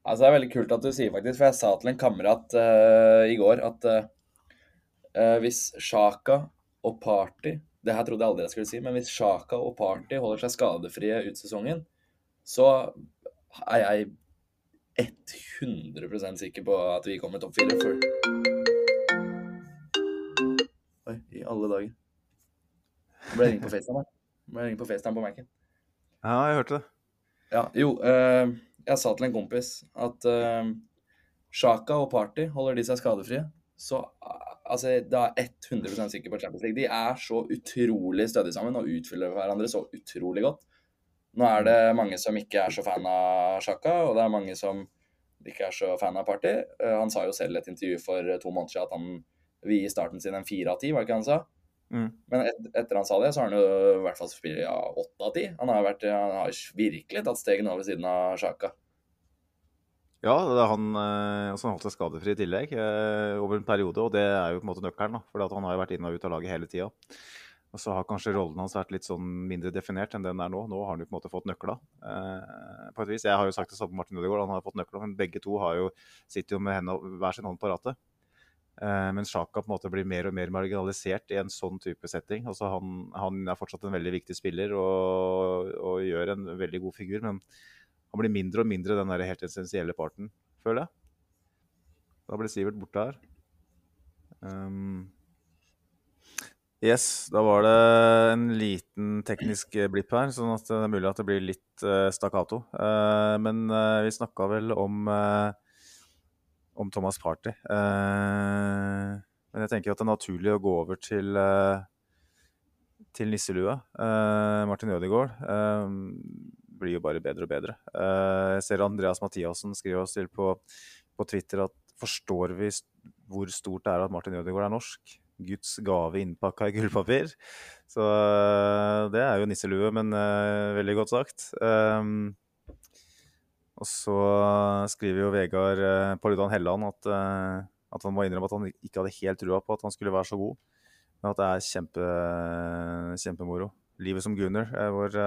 [SPEAKER 5] Altså, Det er veldig kult at du sier faktisk, for jeg sa til en kamerat uh, i går at uh, hvis Sjaka og Party Det her trodde jeg aldri jeg skulle si, men hvis Sjaka og Party holder seg skadefrie ut sesongen, så er jeg 100% sikker på at vi kommer topp fire. For Oi, i alle dager. Jeg ble ringt på FaceTime Jeg ble ringt på FaceTime på Mac-en.
[SPEAKER 4] Ja, jeg hørte det.
[SPEAKER 5] Ja, jo, eh, jeg sa til en kompis at eh, Sjaka og Party, holder de seg skadefrie, så altså, da er 100% sikker på Champions League. De er så utrolig stødige sammen og utfyller hverandre så utrolig godt. Nå er det mange som ikke er så fan av Sjaka, og det er mange som ikke er så fan av Party. Eh, han sa jo selv i et intervju for to måneder siden at han vil gi starten sin en fire av ti, var det ikke han sa?
[SPEAKER 4] Mm.
[SPEAKER 5] Men et, etter han sa det, så har han jo i hvert fall spilt ja, åtte av ti. Han han har virkelig tatt stegen over siden av Sjaka.
[SPEAKER 4] Ja, det han, eh, altså han holdt seg skadefri i tillegg eh, over en periode, og det er jo på en måte nøkkelen. For han har jo vært inn og ut av laget hele tida. Og så har kanskje rollen hans vært litt sånn mindre definert enn den er nå. Nå har han jo på en måte fått nøkla. Eh, på et vis. Jeg har jo sagt det samme med Martin Ødegaard, han har fått nøkla, men begge to jo, sitter jo med henne, hver sin hånd på rattet. Eh, men Sjaka på en måte blir mer og mer marginalisert i en sånn type setting. Altså han, han er fortsatt en veldig viktig spiller og, og gjør en veldig god figur, men han blir mindre og mindre den der helt essensielle parten, føler jeg. Da blir Sivert borte her. Um, yes, da var det en liten teknisk blipp her, sånn at det er mulig at det blir litt uh, stakkato. Men vi snakka vel om, om Thomas Party. men jeg tenker at det er naturlig å gå over til til nisselua. Martin Ødegaard blir jo bare bedre og bedre. Jeg ser Andreas Mathiassen skriver oss til på, på, Twitter at forstår vi hvor stort det er at Martin Ødegaard er norsk? Guds gave innpakka i gullpapir. Så uh, det er jo nisselue, men uh, veldig godt sagt. Um, og så skriver jo Vegard uh, Paludan Helland at, at, han må innrømme at han ikke hadde helt trua på at han skulle være så god. Men at det er kjempe, kjempemoro. Livet som Gunnar er vår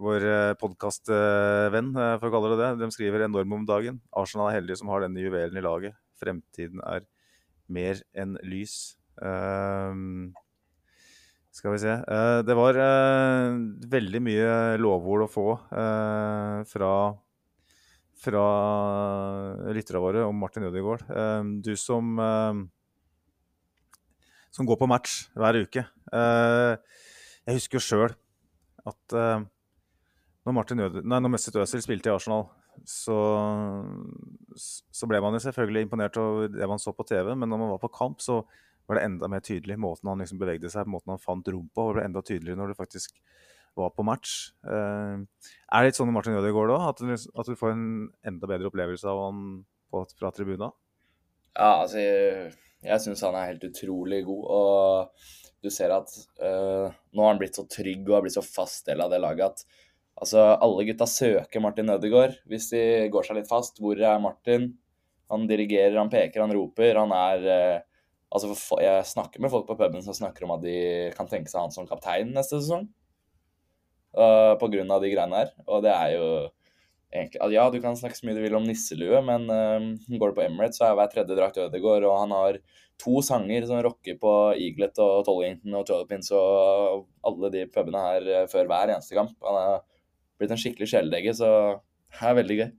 [SPEAKER 4] vår eh, podkastvenn, eh, for å kalle det det. De skriver enormt om dagen. Arsenal er heldige som har denne juvelen i laget. Fremtiden er mer enn lys. Uh, skal vi se. Uh, det var uh, veldig mye lovord å få fra, fra lytterne våre om Martin Ødegaard. du som, som går på match hver uke. jeg husker jo sjøl at når, Martin Øde, nei, når Mesut Özil spilte i Arsenal, så, så, ble man jo selvfølgelig imponert over det man så på TV, men når man var på kamp, så var det enda mer tydelig. Måten han liksom bevegde seg måten han fant rom på, ble enda tydeligere når du faktisk var på match. Eh, er det litt sånn med Martin Ødegaard òg, at, at, du får en enda bedre opplevelse av han på, fra tribuna?
[SPEAKER 5] Ja, altså Jeg, jeg syns han er helt utrolig god. Og du ser at uh, nå har han blitt så trygg og har blitt så fast del av det laget at Altså, alle gutta søker Martin Ødegaard hvis de går seg litt fast. Hvor er Martin? Han dirigerer, han peker, han roper. Han er eh, Altså, jeg snakker med folk på puben som snakker om at de kan tenke seg han som kaptein neste sesong. Uh, på grunn av de greiene her. Og det er jo egentlig Ja, du kan snakke så mye du vil om nisselue, men uh, går du på Emirates, så er hver tredje drakt Ødegaard, og han har to sanger som rocker på Eaglet og Tollington og Toilepins og alle de pubene her uh, før hver eneste kamp. Han er blitt en skikkelig kjæledegge, så det er veldig gøy.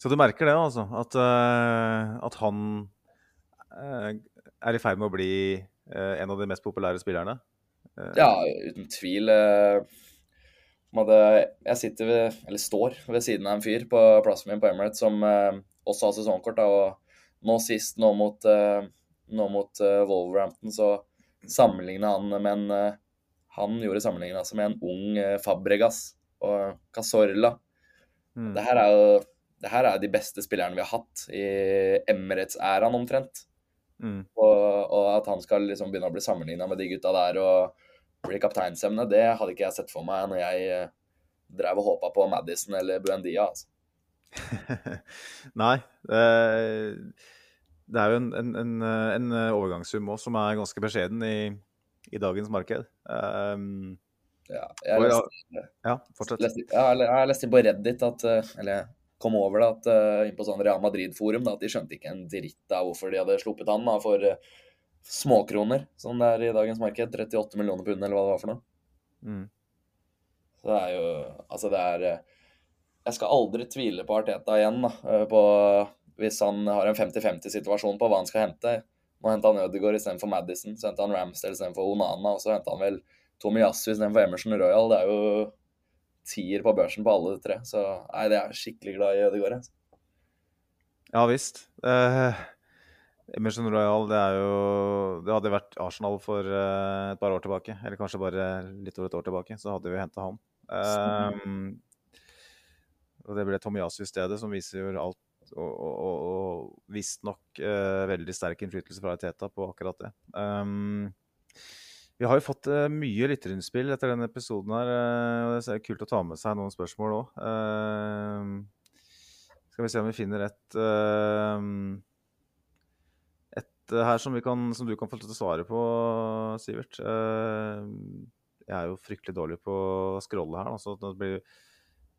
[SPEAKER 4] Så du merker det, altså? At, uh, at han uh, er i ferd med å bli uh, en av de mest populære spillerne?
[SPEAKER 5] ja, uten tvil. Hadde, jeg sitter ved, eller står ved siden av en fyr på plassen min på Emirates som også har sesongkort. Da, og nå sist, nå mot, nå mot Wolverhampton, så sammenligna han med en Han gjorde sammenligninga altså med en ung Fabregas og Casorla. Mm. Det her er jo det her er de beste spillerne vi har hatt i Emirates-æraen omtrent. Mm. Og, og, at han skal liksom begynne å bli sammenligna med de gutta der og bli kapteinsemne, det hadde ikke jeg sett for meg når jeg eh, drev og håpa på Madison eller Buendia. Altså.
[SPEAKER 4] Nei. Det er jo en, en, en, en overgangssum òg som er ganske beskjeden i, i dagens marked. Um,
[SPEAKER 5] ja, jeg har
[SPEAKER 4] ja, inn
[SPEAKER 5] Leste, jeg leste på Reddit at eh, Eller kom over det at uh, inn på sånn Real Madrid-forum at de skjønte ikke en dritt av hvorfor de hadde sluppet han da, for uh, småkroner, som det er i dagens marked. 38 millioner pund, eller hva det var for noe. Mm. Så det er jo Altså, det er Jeg skal aldri tvile på Arteta igjen, da, på hvis han har en 50-50-situasjon på hva han skal hente. Nå henta han Ødegaard istedenfor Madison, så henta han Ramsdale istedenfor Onana, og så henta han vel Tomiyasu istedenfor Emerson Royal. Det er jo tier på børsen på alle tre. Så nei, det er skikkelig glad i Ødegaard. Altså.
[SPEAKER 4] Ja visst. Uh, Emerson Royal, det er jo Det hadde vært Arsenal for eh, et par år tilbake, eller kanskje bare litt over et år tilbake, så hadde vi henta han. Um, og det ble Tomiyasu i stedet, som viser jo alt og, og, og visstnok uh, veldig sterk innflytelse fra Teta på akkurat det. Um, vi har jo fått uh, mye lytterinnspill etter denne episoden her. Og Det er kult å ta med seg noen spørsmål òg. skal vi se om vi finner et Et her som, kan, som, du kan få til å svare på, Sivert. jeg er jo fryktelig dårlig på å scrolle her, så det, blir,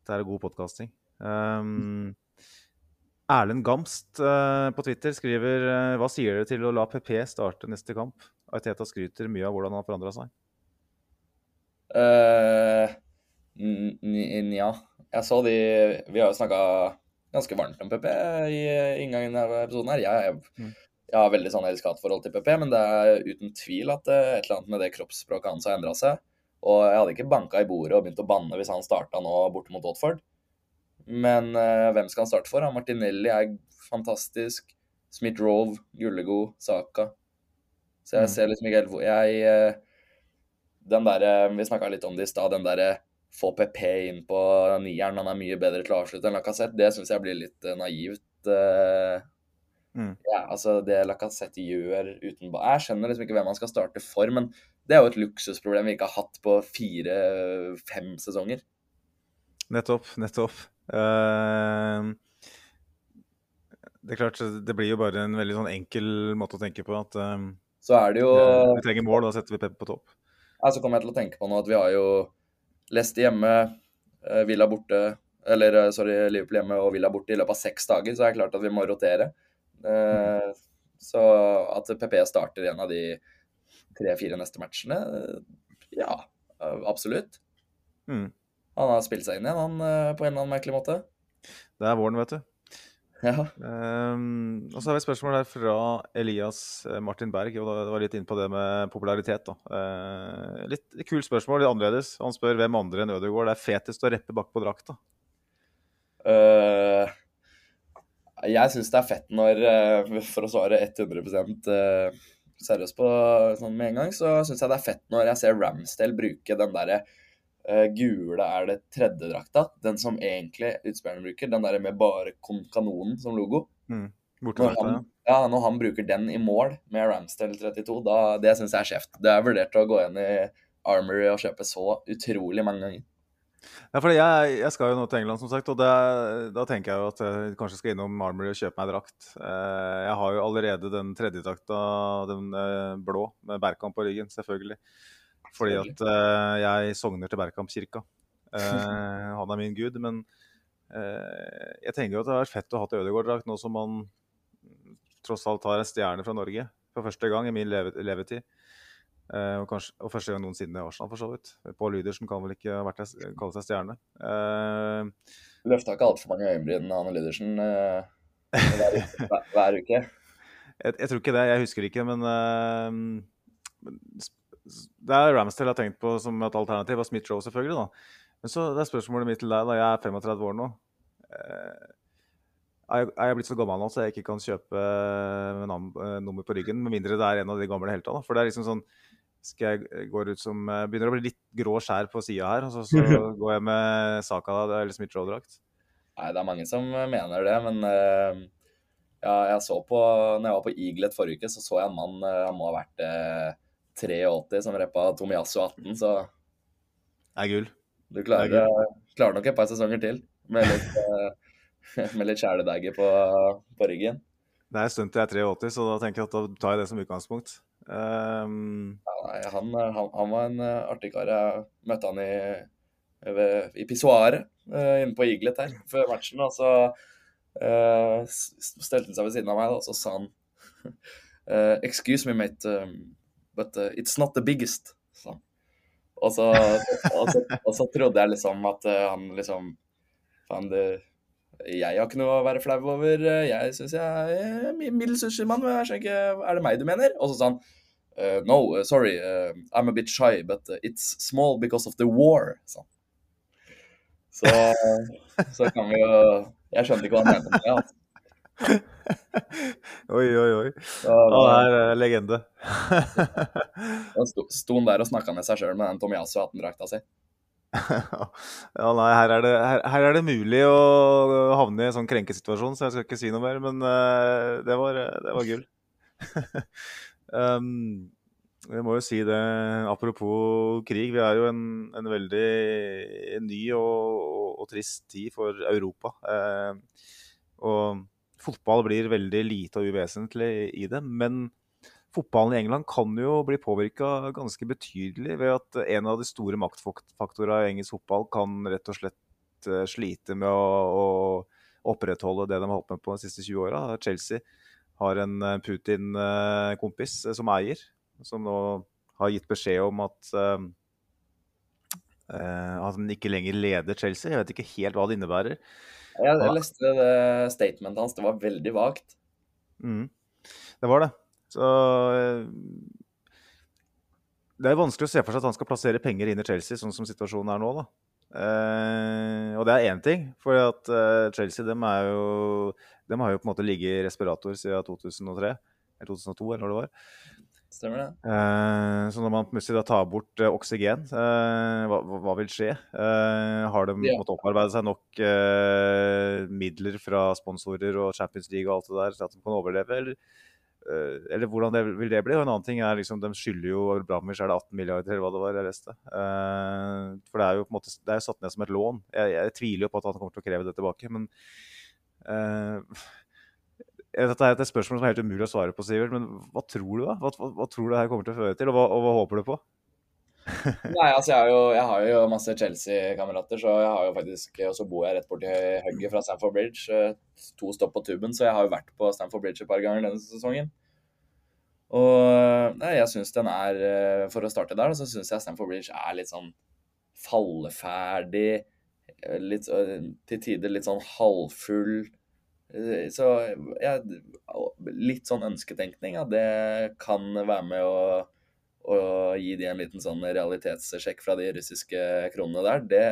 [SPEAKER 4] det er god podkasting. Um, Erlend Gamst uh, på Twitter skriver hva sier dere til å la PP starte neste kamp? Aiteta skryter mye av hvordan han har forandra seg.
[SPEAKER 5] Uh, Nja. Jeg så de Vi har jo snakka ganske varmt om PP i inngangen av episoden her. Jeg, jeg, jeg har veldig sånn elsk-hat-forhold til PP, men det er uten tvil at et eller annet med det kroppsspråket hans har endra seg. Og jeg hadde ikke banka i bordet og begynt å banne hvis han starta nå borte mot Watford. Men uh, hvem skal han starte for? Martinelli er fantastisk. Smith-Rove, Gullego, Saka. Så jeg mm. ser liksom ikke helt hvor Jeg uh, Den derre Vi snakka litt om det i stad. Den derre få PP inn på nieren, han er mye bedre til å avslutte enn Lacassette, det syns jeg blir litt uh, naivt. Mm. Ja, altså Det Lacassette gjør uten Jeg skjønner liksom ikke hvem han skal starte for, men det er jo et luksusproblem vi ikke har hatt på fire-fem sesonger.
[SPEAKER 4] Nettopp, nettopp. Uh, det er klart, det blir jo bare en veldig sånn enkel måte å tenke på. at um,
[SPEAKER 5] Så er det jo
[SPEAKER 4] Vi trenger mål, da setter vi Pep på topp.
[SPEAKER 5] Ja, så kommer jeg til å tenke på nå at vi har jo Leste hjemme, eh, Villa borte Eller eh, sorry, Liverpool hjemme og Villa borte i løpet av seks dager, så er det klart at vi må rotere. Uh, så at PP starter en av de tre-fire neste matchene, ja, absolutt.
[SPEAKER 4] Mm.
[SPEAKER 5] Han har spilt seg inn igjen, han, eh, på en eller annen merkelig måte.
[SPEAKER 4] Det er våren, vet du.
[SPEAKER 5] Ja.
[SPEAKER 4] Um, og så har vi et spørsmål her fra Elias eh, Martin Berg. og Det var litt inn på det med popularitet. da. Uh, litt, kult spørsmål, litt annerledes. Han spør hvem andre enn Ødegaard det er fetest å reppe bakpå drakta.
[SPEAKER 5] Uh, jeg syns det er fett når, uh, for å svare 100% seriøst på sånn med en gang, så syns jeg det er fett når jeg ser Ramsdale bruke den derre Uh, gule er det tredje drakta. Den som egentlig utspillerne bruker. Den der med bare kanonen som logo.
[SPEAKER 4] Mm.
[SPEAKER 5] Når han, ja, når han bruker den i mål med Ramsdale 32, da, det syns jeg er skjevt. Det er vurdert å gå inn i Armory og kjøpe så utrolig mange ganger.
[SPEAKER 4] Ja, for jeg, jeg, skal jo nå til England, som sagt, og det, da tenker jeg jo at jeg kanskje skal innom Armory og kjøpe meg drakt. Eh, jeg har jo allerede den tredje drakta, den eh, blå, med Berkamp på ryggen, selvfølgelig. Fordi at uh, jeg sogner til Bergkampkirka. Uh, han er min gud. Men uh, jeg tenker jo at det har vært fett å ha til Ødegaard-drakt nå som han tross alt har en stjerne fra Norge for første gang i min leve levetid. Uh, og, kanskje, og, første gang noensinne i Arsenal, for så vidt. Pål Lydersen kan vel ikke vært, kalle seg stjerne. Uh,
[SPEAKER 5] Løfta ikke altfor mange øyenbryn, Anne Lydersen, uh, hver, hver, uke?
[SPEAKER 4] Jeg, jeg, tror ikke det. Jeg husker ikke, men, uh, det er Ramsdale jeg har tenkt på som et alternativ, og Smith Joe selvfølgelig. da. Men så det er spørsmålet mitt til deg, da jeg er 35 år nå. Eh, er jeg blitt så gammel nå så jeg ikke kan kjøpe eh, eh, nummer på ryggen, med mindre det er en av de gamle helta? For det er liksom sånn skal jeg gå ut som Begynner å bli litt grå skjær på sida her, og så, så, går jeg med Saka da, eller Smith Joe-drakt.
[SPEAKER 5] Nei, det er mange som mener det, men ja, jeg så på Når jeg var på Eaglet forrige uke, så så jeg en mann Han må ha vært 83 som reppa Tomiasso 18, så
[SPEAKER 4] Det er gull.
[SPEAKER 5] Du klarer, gull. klarer, nok et par sesonger til med litt, uh, med litt kjæledagger på, på, ryggen.
[SPEAKER 4] Det er en stund til jeg er 83, så da tenker jeg at da tar jeg det som utgangspunkt. Um...
[SPEAKER 5] Ja, nei, han, han, han, var en uh, artig kar. Jeg møtte han i, ved, i pissoaret uh, inne på Iglet her før matchen. Og så uh, stelte han seg ved siden av meg, og så sa han uh, Excuse me, mate. Um, but uh, it's not the biggest. Så. Og, så, og, så, og, så, trodde jeg liksom at uh, han liksom Faen, det Jeg har ikke noe å være flau over. Jeg syns jeg er middels men Jeg skjønner ikke Er det meg du mener? Og så sa han uh, No, uh, sorry. Uh, I'm a bit shy, but it's small because of the war. Så, så, så kan vi jo Jeg skjønte ikke hva han mente med det. Altså.
[SPEAKER 4] oi, oi, oi.
[SPEAKER 5] Så da-
[SPEAKER 4] er legende.
[SPEAKER 5] Da sto, han der og snakka med seg sjøl med den Tomiyasu 18-drakta si.
[SPEAKER 4] Ja, nei, her er, det, her, her er det mulig å havne i en sånn krenkesituasjon, så jeg skal ikke si noe mer, men uh, det, var, det var gull. um, jeg må jo si det, apropos krig, vi er jo en, en veldig ny og, og, og trist tid for Europa. Eh, og fotball blir veldig lite og uvesentlig i det, men fotballen i England kan jo bli påvirka ganske betydelig ved at en av de store maktfaktorene i engelsk fotball kan rett og slett eh, slite med å, å opprettholde det de har holdt med på de siste 20 åra. Chelsea har en eh, Putin-kompis eh, som eier, som nå har gitt beskjed om at eh, at han ikke lenger leder Chelsea. Jeg vet ikke helt hva det innebærer.
[SPEAKER 5] Jeg, jeg leste det statementet hans, det var veldig vagt.
[SPEAKER 4] Mm. Det var det. Så eh, Det er vanskelig å se for seg at han skal plassere penger inn i Chelsea, sånn som situasjonen er nå. da. Eh, og det er én ting, for at eh, Chelsea dem er jo, dem har jo på en måte ligget i respirator siden 2003. Eller 2002, eller når det var.
[SPEAKER 5] Stemmer det?
[SPEAKER 4] Eh, så når man plutselig tar bort eh, oksygen, eh, hva, hva- vil skje? Eh, har de
[SPEAKER 5] Ja.
[SPEAKER 4] måttet opparbeide seg nok midler fra sponsorer og Champions League og alt det der til at de kan overleve, eller, eller hvordan det, vil det bli? Og en annen ting er liksom, de skylder jo Abramovic er det 18 milliarder, eller hva det var jeg leste. Uh, for det er jo på en måte det er satt ned som et lån. Jeg, jeg tviler jo på at han kommer til å kreve det tilbake, men uh, dette er et spørsmål som er helt umulig å svare på, Sivert. Men hva tror du, da? Hva, hva, hva tror du det her kommer til å føre til, og hva, og hva håper du på?
[SPEAKER 5] Nei, altså jeg har jo, jeg har jo masse Chelsea-kamerater, så jeg har jo faktisk Og så bor jeg rett borti hugget fra Stamford Bridge. eh, To stopp på tuben, så jeg har jo vært på Stamford Bridge et par ganger denne sesongen. Og nei, jeg syns den er eh, For å starte der, så syns jeg Stamford Bridge er litt sånn falleferdig. eh, Litt, til tider litt sånn halvfull. Så jeg, litt sånn ønsketenkning, ja, det kan være med å og gi de en liten sånn realitetssjekk fra de russiske kronene der, det,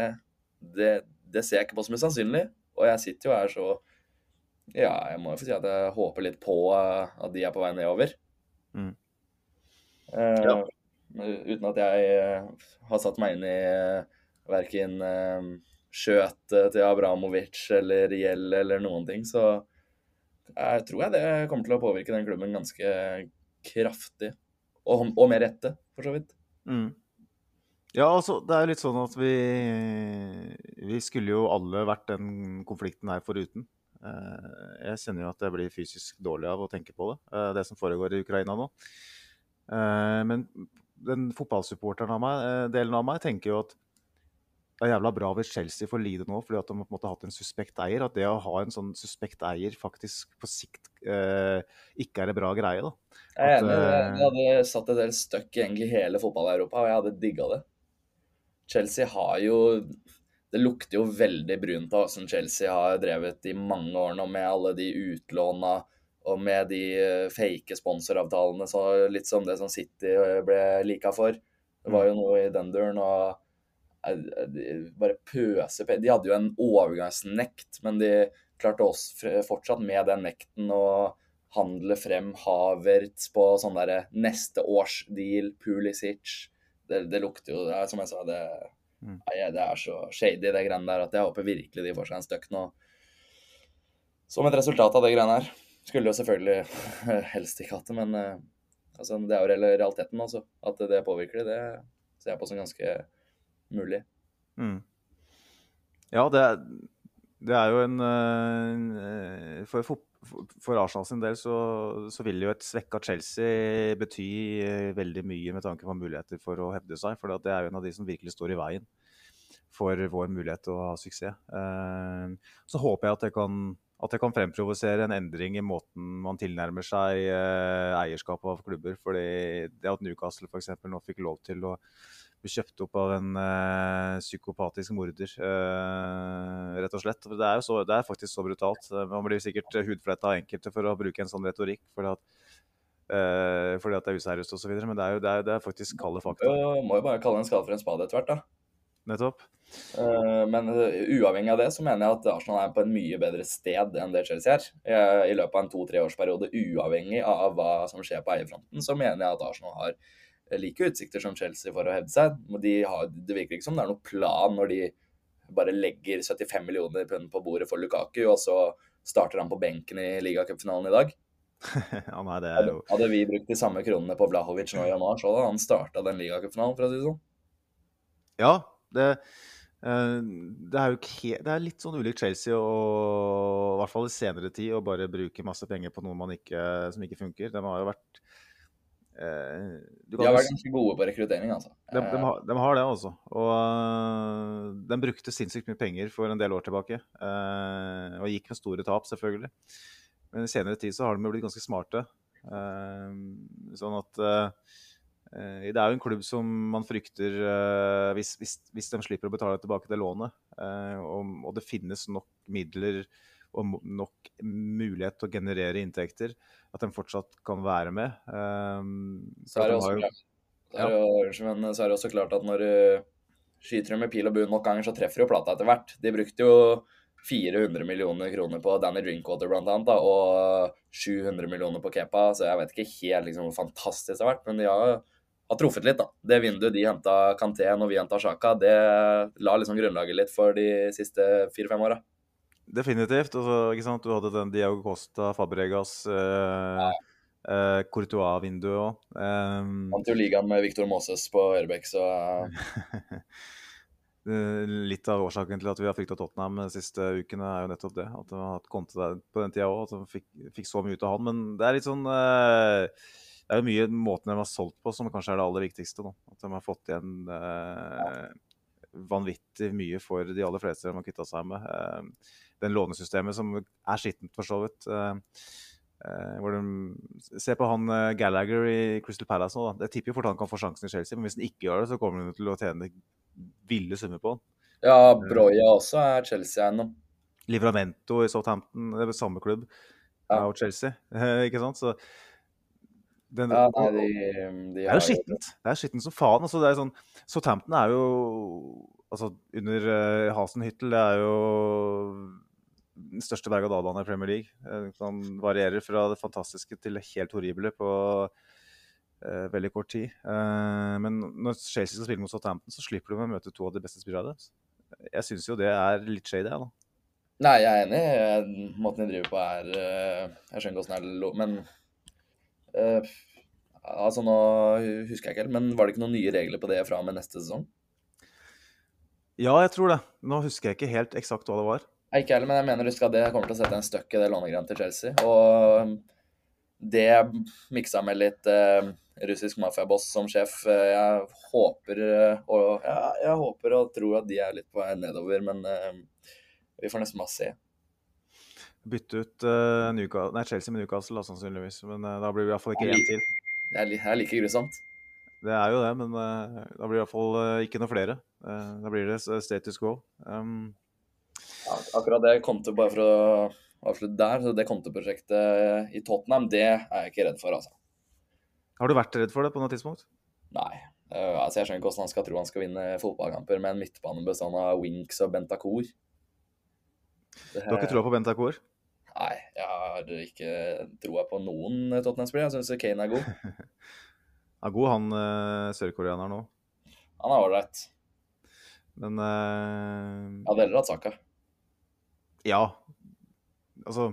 [SPEAKER 5] det, det ser jeg ikke på som usannsynlig. Og jeg sitter jo her så Ja, jeg må jo få si at jeg håper litt på eh, at de er på vei nedover.
[SPEAKER 4] Mm.
[SPEAKER 5] Eh,
[SPEAKER 4] Ja.
[SPEAKER 5] Uten at jeg eh, har satt meg inn i uh, verken uh, skjøtet til Abramovic eller gjeld eller noen ting, så jeg tror jeg det kommer til å påvirke den klubben ganske kraftig. Og, og med rette, for så vidt.
[SPEAKER 4] Mm. Ja, altså, det er litt sånn at vi Vi skulle jo alle vært den konflikten her foruten. Eh, Jeg kjenner jo at jeg blir fysisk dårlig av å tenke på det, eh, det som foregår i Ukraina nå. Eh, Men den fotballsupporteren av meg, delen av meg tenker jo at det er jævla bra hvis Chelsea får lide nå, fordi at de har på en måte hatt en suspekt eier. At det å ha en sånn suspekt eier faktisk på sikt eh, ikke er en bra greie. da.
[SPEAKER 5] Jeg er enig. Det
[SPEAKER 4] eh,
[SPEAKER 5] hadde satt et del støkk i egentlig hele fotball-Europa, og jeg hadde digga det. Chelsea har jo Det lukter jo veldig brunt av hvordan Chelsea har drevet i mange år nå, med alle de utlåna og med de eh, fake sponsoravtalene, så litt som det som City eh, ble lika for. Det var jo noe i den duren, og bare pøse De hadde jo en overgangsnekt, men de klarte også fortsatt med den nekten å handle frem Havertz på sånn derre neste års deal, Pulisic. Det, det lukter jo det er, Som jeg sa, det,
[SPEAKER 4] Mm.
[SPEAKER 5] det er så shady, det greiene der, at jeg håper virkelig de får seg en støkk nå. Som et resultat av det greiene her. Skulle jo selvfølgelig helst ikke hatt det, men eh, altså, det er jo realiteten, altså. At det påvirker det, det ser jeg på som ganske mulig.
[SPEAKER 4] Mm. Ja, det er, det er jo en eh, For, for, for Arsenal sin del så, så vil jo et svekka Chelsea bety eh, veldig mye med tanke på muligheter for å hevde seg. For det er jo en av de som virkelig står i veien for vår mulighet til å ha suksess. Eh, Så håper jeg at det kan, at det kan fremprovosere en endring i måten man tilnærmer seg eierskapet av klubber. Fordi det at Newcastle f.eks. nå fikk lov til å bli kjøpt opp av en uh, psykopatisk morder, uh, rett og slett. Det er så, det er faktisk så brutalt. Eh, Man blir sikkert hudfletta av enkelte for å bruke en sånn retorikk. fordi at, uh, fordi at det er useriøst osv., men det er jo det er, det er faktisk kalde fakta.
[SPEAKER 5] Må jo bare kalle en skade for en spade etter hvert, da.
[SPEAKER 4] Nettopp.
[SPEAKER 5] Men uavhengig av det, så mener jeg at Arsenal er på en mye bedre sted enn det Chelsea er. I løpet av en to-treårsperiode, uavhengig av hva som skjer på eierfronten, så mener jeg at Arsenal har like utsikter som Chelsea for å hevde seg. De har, det virker ikke som det er noen plan når de bare legger 75 millioner pund på bordet for Lukaku, og så starter han på benken i ligacupfinalen i dag.
[SPEAKER 4] ja, nei, det er jo
[SPEAKER 5] hadde vi brukt de samme kronene på Vlahovic nå i januar, så hadde han starta den ligacupfinalen, for å si det sånn.
[SPEAKER 4] Ja, det, eh, det er jo ikke Det er litt sånn ulikt Chelsea, og, i hvert fall i senere tid, å bare bruke masse penger på noe man ikke, som ikke funker. De har jo vært
[SPEAKER 5] De
[SPEAKER 4] kan
[SPEAKER 5] har vært ganske gode på rekruttering, altså.
[SPEAKER 4] de, de, har, de har det, altså. Og øh, de brukte sinnssykt mye penger for en del år tilbake. og gikk med store tap, selvfølgelig. Men i senere tid så har de jo blitt ganske smarte. Sånn at Det er jo en klubb som man frykter hvis, hvis, hvis de slipper å betale tilbake det lånet, og, og det finnes nok midler og nok mulighet til å generere inntekter, at de fortsatt kan være med. Um,
[SPEAKER 5] Så er
[SPEAKER 4] jo-
[SPEAKER 5] er unnskyld, men så er det også klart at når du skyter med pil og bue nok ganger, så treffer jo plata etter hvert. De brukte jo 400 millioner kroner på Danny Drinkwater blant annet, da, og 700 millioner på Kepa, så jeg vet ikke helt liksom, hvor fantastisk det har vært, men de har, har truffet litt, da. Det vinduet de henta Kanté når vi henta Sjaka, det la liksom grunnlaget litt for de siste fire-fem åra.
[SPEAKER 4] Definitivt. Ikke sant? Du hadde den Diago Costa, Fabregas, eh, eh, Courtois-vinduet òg. Um,
[SPEAKER 5] Vant jo ligaen med Victor Moses på Ørebekk, så
[SPEAKER 4] Eh, Litt av årsaken til at vi har frykta Tottenham de siste ukene, er jo nettopp det. At de har hatt Conte der på den tida òg, at de fikk, fikk så mye ut av han. Men det er litt sånn eh, Det er jo mye måten de har solgt på som kanskje er det aller viktigste. nå. At de har fått igjen eh, vanvittig mye for de aller fleste de har kvitta seg med. Eh, den lånesystemet som er skittent, for så vidt. Eh, eh, hvor de, se på han eh, Gallagher i Crystal Palace nå. da. Jeg tipper jo fort han kan få sjansen i Chelsea, men hvis han ikke gjør det, så kommer han til å tjene ville summer på han.
[SPEAKER 5] Ja, Broya også er Chelsea-eiendom.
[SPEAKER 4] Livramento i Southampton, det er samme klubb,
[SPEAKER 5] Ja.
[SPEAKER 4] og Chelsea. ikke sant? Så den,
[SPEAKER 5] Ja, nei,
[SPEAKER 4] de,
[SPEAKER 5] de,
[SPEAKER 4] det er jo skittent. Det er skittent som faen. Altså, det er sånn, Southampton er jo altså, Under uh, Hasenhyttel, det er jo den største berg-og-dal-banen i Premier League. Eh, Den varierer fra det fantastiske til det helt horrible på uh, veldig kort tid. Uh, men når Chelsea skal spille mot Southampton, så slipper de å møte to av de beste spillerne. Jeg syns jo det er litt shady, jeg, da.
[SPEAKER 5] Nei, jeg er enig. Måten de driver på er uh, Jeg skjønner åssen det er lov, Men eh, Altså, nå husker jeg ikke helt, men var det ikke noen nye regler på det fra og med neste sesong?
[SPEAKER 4] Ja, jeg tror det. Nå husker jeg ikke helt eksakt hva det var.
[SPEAKER 5] Nei, ikke heller, men jeg mener husk at det kommer til å sette en støkk i det lånegreiene til Chelsea. Og det miksa med litt eh, russisk mafiaboss som sjef. Eh, Jeg håper eh, og ja, jeg håper og tror at de er litt på vei nedover, men eh, vi får nesten bare se.
[SPEAKER 4] Bytte ut eh, Newca- nei, Chelsea med Newcastle, da, sannsynligvis. Men eh, da blir det fall ikke én til.
[SPEAKER 5] Det er, er like grusomt.
[SPEAKER 4] Det er jo det, men da blir det i hvert fall eh, ikke noe flere. Da blir det status quo. Um,
[SPEAKER 5] Ja, akkurat det Conte, bare for å avslutte der, så det Conte-prosjektet i Tottenham, det er jeg ikke redd for, altså.
[SPEAKER 4] har du vært redd for det på noe tidspunkt?
[SPEAKER 5] Nei. Uh, altså Jeg skjønner ikke hvordan han skal tro han skal vinne fotballkamper med en midtbane bestående av Winks og Bentacor. Det-
[SPEAKER 4] Du har ikke troa på Bentacor?
[SPEAKER 5] Nei, jeg har ikke troa på noen Tottenham-spillere. Jeg syns Kane er god.
[SPEAKER 4] Er god, han uh, sørkoreaneren nå.
[SPEAKER 5] Han er ålreit.
[SPEAKER 4] Men uh...
[SPEAKER 5] Jeg hadde heller hatt Saka.
[SPEAKER 4] Ja. Altså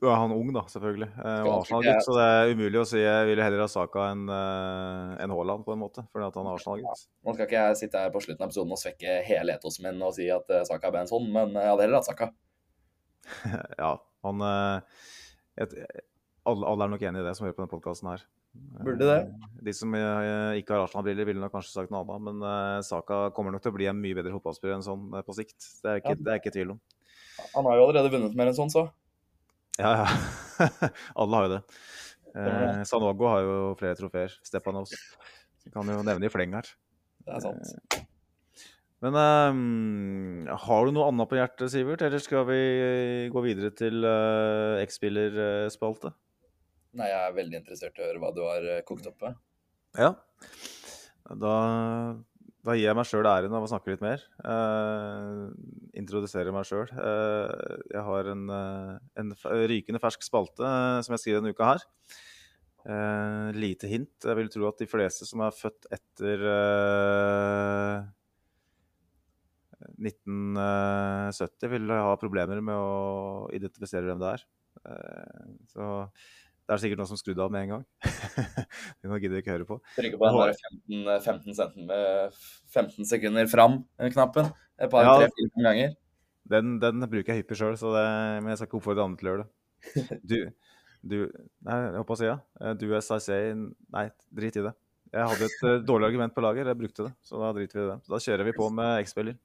[SPEAKER 4] Du er han ung, da, selvfølgelig. Eh, og Arsenal-gutt, så det er umulig å si jeg ville heller ha Saka enn en enn Haaland, på en måte. Fordi at han er Arsenal-gutt.
[SPEAKER 5] Nå skal ikke jeg sitte her på slutten av episoden og svekke hele etosen min og si at eh, Saka er Benson, men jeg hadde heller hatt Saka.
[SPEAKER 4] ja, han eh, et, alle, alle er nok enig i det som hører på denne podkasten her.
[SPEAKER 5] Burde det.
[SPEAKER 4] Eh, De som eh, ikke har Arsenal-briller, ville nok kanskje sagt noe annet. Men eh, Saka kommer nok til å bli en mye bedre fotballspiller enn sånn eh, på sikt. Det er ikke,
[SPEAKER 5] Ja.
[SPEAKER 4] det er ikke tvil om.
[SPEAKER 5] Han har jo allerede vunnet mer enn sånn, så.
[SPEAKER 4] Ja, ja. Alle har jo det. Eh, Sanogo har jo flere trofeer. Stepanos. Vi kan jo nevne i fleng her.
[SPEAKER 5] Det er sant.
[SPEAKER 4] Men eh, har du noe annet på hjertet, Sivert? Eller skal vi gå videre til uh, X-spillerspalte?
[SPEAKER 5] Nei, jeg er veldig interessert i å høre hva du har eh, kokt opp med.
[SPEAKER 4] Ja. Da Da gir jeg meg sjøl æren av å snakke litt mer. Uh, introdusere meg sjøl. Uh, jeg har en, uh, en, rykende fersk spalte som jeg skriver denne uka her. lite hint. Jeg vil tro at de fleste som er født etter 1970, vil ha problemer med å identifisere hvem det er. så det er sikkert noen som skrudde av med en gang. Nå gidder ikke høre på.
[SPEAKER 5] Trykke på den der 15, 15, 15 sekunder fram-knappen et par, ja, tre-fire ganger.
[SPEAKER 4] Den, den, bruker jeg hyppig sjøl, men jeg skal ikke oppfordre andre til å gjøre det. Du, du Nei, jeg håper å si ja. Du SIC Nei, drit i det. Jeg hadde et uh, dårlig argument på lager, jeg brukte det. Så da driter vi i det. Så da kjører vi på med X-spiller.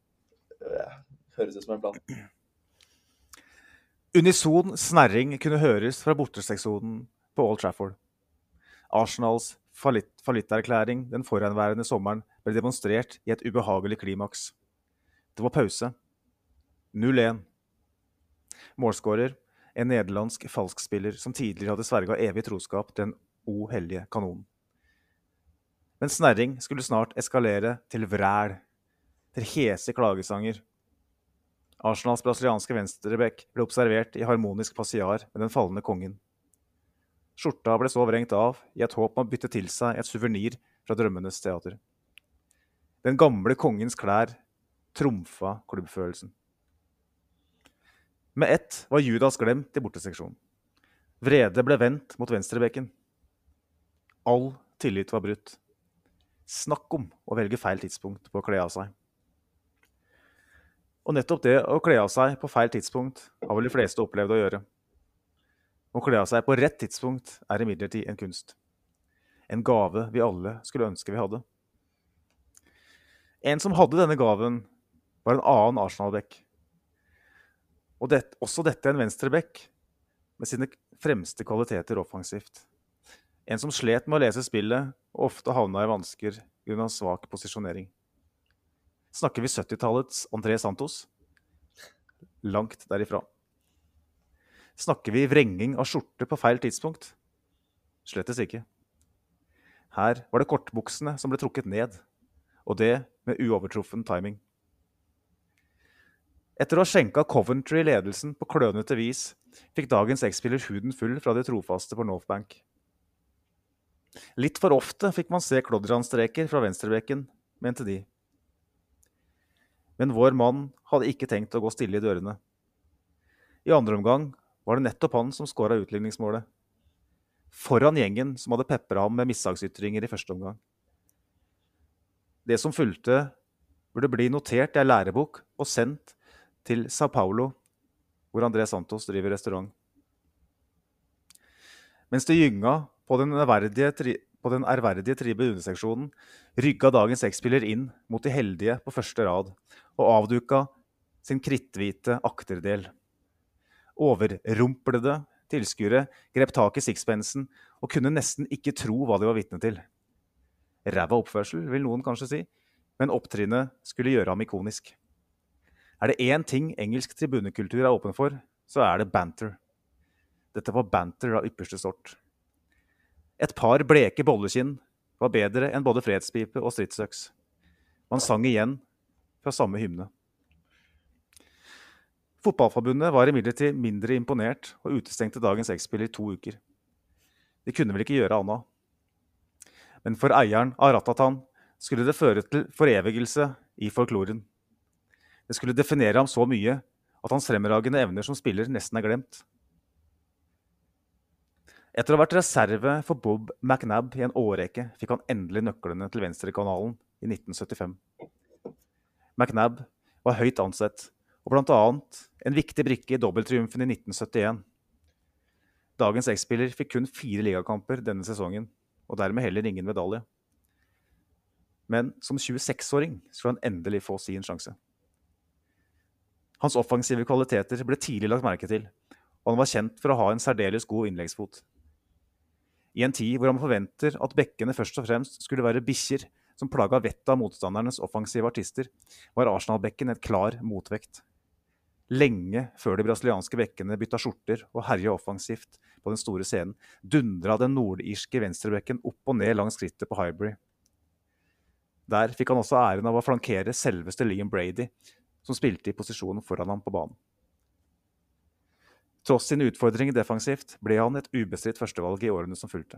[SPEAKER 5] Høres ut som en plan.
[SPEAKER 4] Unison snerring kunne høres fra borteseksjonen på Old Trafford. Arsenals fallitt, fallitterklæring den forhenværende sommeren ble demonstrert i et ubehagelig klimaks. Det var pause. 0-1. Målskårer, en nederlandsk falskspiller som tidligere hadde sverga evig troskap til den o hellige kanonen. Men snerring skulle snart eskalere til vræl, til hese klagesanger Arsenals brasilianske venstreback ble observert i harmonisk passiar med den falne kongen. Skjorta ble så vrengt av i et håp om å bytte til seg et suvenir fra drømmenes teater. Den gamle kongens klær trumfa klubbfølelsen. Med ett var Judas glemt i borteseksjonen. Vrede ble vendt mot venstrebekken. All tillit var brutt. Snakk om å velge feil tidspunkt på å kle av seg. Og nettopp det å kle av seg på feil tidspunkt har vel de fleste opplevd å gjøre. Å kle av seg på rett tidspunkt er imidlertid en kunst. En gave vi alle skulle ønske vi hadde. En som hadde denne gaven, var en annen Arsenal-bekk. Og det, også dette en venstrebekk med sine fremste kvaliteter offensivt. En som slet med å lese spillet og ofte havna i vansker grunnet svak posisjonering. Snakker vi 70-tallets André Santos? Langt derifra. Snakker vi vrenging av skjorte på feil tidspunkt? Slettes ikke. Her var det kortbuksene som ble trukket ned, og det med uovertruffen timing. Etter å ha skjenka Coventry ledelsen på klønete vis, fikk dagens X-spiller huden full fra de trofaste på Northbank. Litt for ofte fikk man se Klodran-streker fra venstrebekken, mente de. Men vår mann hadde ikke tenkt å gå stille i dørene. I andre omgang var det nettopp han som skåra utligningsmålet. Foran gjengen som hadde pepra ham med mishagsytringer i første omgang. Det som fulgte, burde bli notert i ei lærebok og sendt til Sao Paulo, hvor André Santos driver restaurant. Mens det gynga på den på den ærverdige tribuneseksjonen rygga dagens X-spiller inn mot de heldige på første rad og avduka sin kritthvite akterdel. Overrumplede tilskuere grep tak i sixpensen og kunne nesten ikke tro hva de var vitne til. Ræva oppførsel, vil noen kanskje si, men opptrinnet skulle gjøre ham ikonisk. Er det én ting engelsk tribunekultur er åpen for, så er det banter. Dette var banter av ypperste sort. Et par bleke bollekinn var bedre enn både fredspipe og stridsøks. Man sang igjen fra samme hymne. Fotballforbundet var imidlertid mindre imponert og utestengte dagens X-spiller i to uker. De kunne vel ikke gjøre anna. Men for eieren av Ratatan skulle det føre til forevigelse i folkloren. Det skulle definere ham så mye at hans fremragende evner som spiller nesten er glemt. Etter å ha vært reserve for Bob McNab i en årrekke fikk han endelig nøklene til venstrekanalen i 1975. McNab var høyt ansett, og bl.a. en viktig brikke i dobbelttriumfen i 1971. Dagens X-spiller fikk kun fire ligakamper denne sesongen, og dermed heller ingen medalje. Men som 26-åring skulle han endelig få sin sjanse. Hans offensive kvaliteter ble tidlig lagt merke til, og han var kjent for å ha en særdeles god innleggsfot. I en tid hvor han forventer at bekkene først og fremst skulle være bikkjer som plaga vettet av motstandernes offensive artister, var Arsenal-bekken et klar motvekt. Lenge før de brasilianske bekkene bytta skjorter og herja offensivt på den store scenen, dundra den nordirske venstrebekken opp og ned langs skrittet på Highbury. Der fikk han også æren av å flankere selveste Liam Brady, som spilte i posisjonen foran ham på banen. Tross sine utfordringer defensivt ble han et ubestridt førstevalg i årene som fulgte.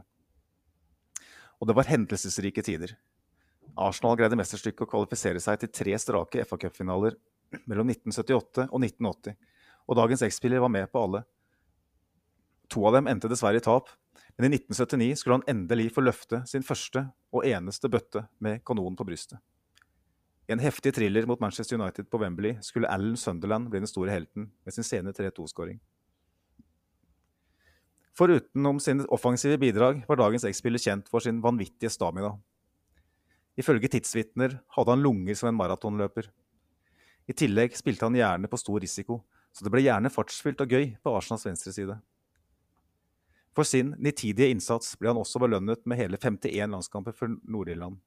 [SPEAKER 4] Og det var hendelsesrike tider. Arsenal greide mesterstykket å kvalifisere seg til tre strake FA-cupfinaler mellom 1978 og 1980, og dagens X-spiller var med på alle. To av dem endte dessverre i tap, men i 1979 skulle han endelig få løfte sin første og eneste bøtte med kanonen på brystet. I en heftig thriller mot Manchester United på Wembley skulle Alan Sunderland bli den store helten med sin sene 3-2-skåring. Forutenom sine offensive bidrag var dagens X-spiller kjent for sin vanvittige stamina. Ifølge tidsvitner hadde han lunger som en maratonløper. I tillegg spilte han gjerne på stor risiko, så det ble gjerne fartsfylt og gøy på Arsenals venstreside. For sin nitidige innsats ble han også belønnet med hele 51 landskamper for Nord-Irland.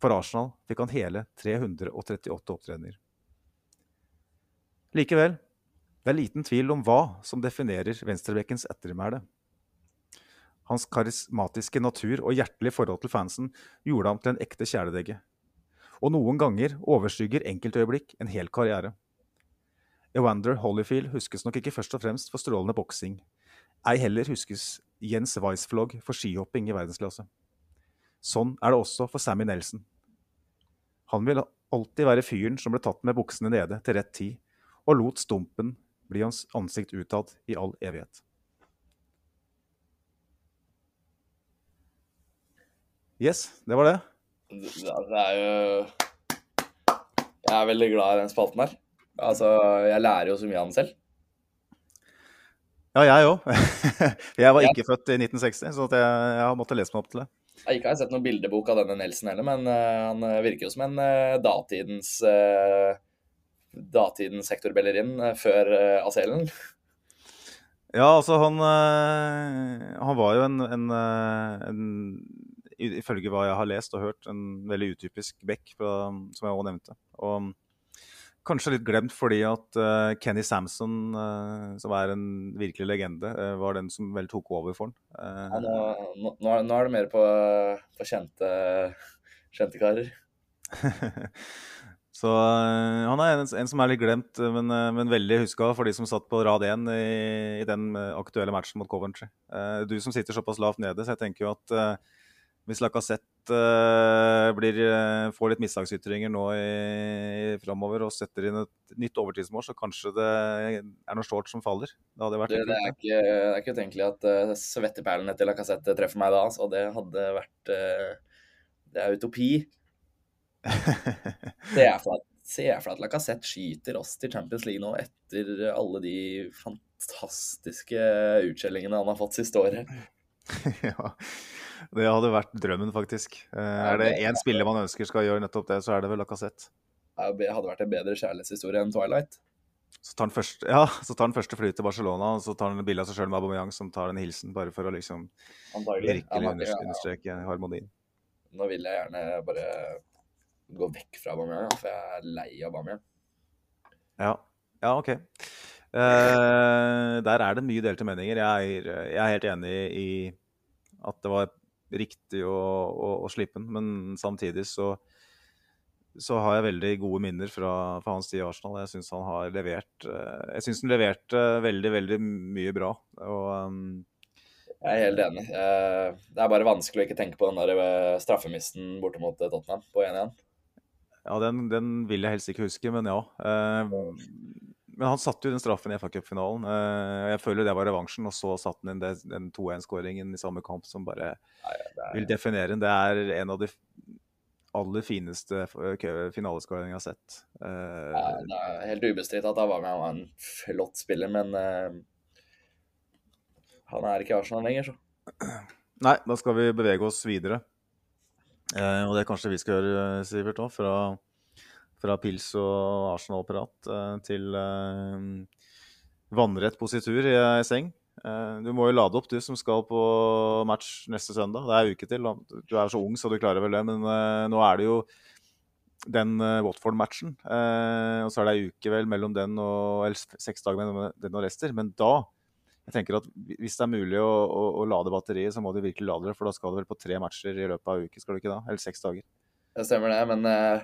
[SPEAKER 4] For Arsenal fikk han hele 338 opptredener. Likevel, det er liten tvil om hva som definerer venstrebekkens ettermæle. Hans karismatiske natur og hjertelige forhold til fansen gjorde ham til en ekte kjæledegge. Og noen ganger overskygger enkeltøyeblikk en hel karriere. Evander Holyfield huskes nok ikke først og fremst for strålende boksing. Ei heller huskes Jens Weissflog for skihopping i verdensklasse. Sånn er det også for Sammy Nelson. Han vil alltid være fyren som ble tatt med buksene nede til rett tid, og lot stumpen bli hans ansikt utad i all evighet. Yes, det var det.
[SPEAKER 5] Det, det er jo Jeg er veldig glad i den spalten her. Altså, jeg lærer jo så mye av den selv.
[SPEAKER 4] Ja, jeg òg. jeg var ikke født i 1960, så jeg, jeg har måttet lese meg opp til det.
[SPEAKER 5] Jeg ikke har sett noen bildebok av denne Nelson heller, men uh, han virker jo som en uh, datidens uh, datidens Hector Bellerin før uh, Aselen.
[SPEAKER 4] Ja, altså han Han var jo en, en, en ifølge hva jeg har lest og hørt, en veldig utypisk back, som jeg òg nevnte. Og kanskje litt glemt fordi at uh, Kenny Samson, uh, som er en virkelig legende, uh, var den som vel tok over for han.
[SPEAKER 5] Ja, nå, nå, nå, er det mer på, på kjente, kjente karer.
[SPEAKER 4] Så han er en, en, som er litt glemt, men, men veldig huska for de som satt på rad 1 i, i den aktuelle matchen mot Coventry. du som sitter såpass lavt nede, så jeg tenker jo at hvis Lacassette uh, blir, får litt mislagsytringer nå i, framover og setter inn et nytt overtidsmål, så kanskje det er noe short som faller. Det
[SPEAKER 5] det, det, er ikke, det er ikke utenkelig at svetteperlene til Lacassette treffer meg da. Så det hadde vært Det er utopi. Se for deg at Lacassette skyter oss til Champions League nå etter alle de fantastiske utskjellingene han har fått siste året.
[SPEAKER 4] ja. Det hadde vært drømmen, faktisk. Eh, er det én spiller man ønsker skal gjøre nettopp det, så er det vel Lacassette.
[SPEAKER 5] Det hadde vært en bedre kjærlighetshistorie enn Twilight.
[SPEAKER 4] Så tar han første, ja, så tar han første fly til Barcelona, og så tar han bilde av seg sjøl med Aubameyang som tar en hilsen, bare for å liksom virkelig understreke harmonien.
[SPEAKER 5] Nå vil jeg gjerne bare gå vekk fra Aubameyang, for jeg er lei av Aubameyang.
[SPEAKER 4] Ja. ja, OK. Uh, der er det mye delte meninger. Jeg er, jeg er helt enig i at det var riktig å, å, å slippe den. Men samtidig så, så, har jeg veldig gode minner fra, fra hans tid i Arsenal. Jeg syns han har levert eh, Jeg syns han leverte veldig, veldig mye bra. Og, um...
[SPEAKER 5] jeg er helt enig. Eh, det er bare vanskelig å ikke tenke på den der straffemisten borte mot Tottenham på 1-1.
[SPEAKER 4] Ja, den, den, vil jeg helst ikke huske, men ja. Men han satte jo den straffen i FA Cup-finalen. Eh, jeg føler det var revansjen, og så satte han inn den 2-1-skåringen i samme kamp som bare vil definere den. Det er en av de aller fineste finaleskåringene jeg har sett.
[SPEAKER 5] Eh, ja, det er helt ubestridt at han var en flott spiller, men han er ikke i Arsenal lenger, så.
[SPEAKER 4] Nei, da skal vi bevege oss videre. Uh, og det kanskje vi skal gjøre, Sivert, òg, fra fra pils og Arsenal-prat eh, til eh, vannrett positur i seng. Eh, du må jo lade opp, du som skal på match neste søndag. Det er uke til. Du er så ung, så du klarer vel det. Men nå er det jo den Watford-matchen. og så er det ei uke vel mellom den og eller seks dager mellom den og Leicester. Men da jeg tenker at Hvis det er mulig å, å, å lade batteriet, så må du virkelig lade det. For da skal du vel på tre matcher i løpet av uke, skal du ikke da? Eller seks dager.
[SPEAKER 5] Det stemmer det, men eh,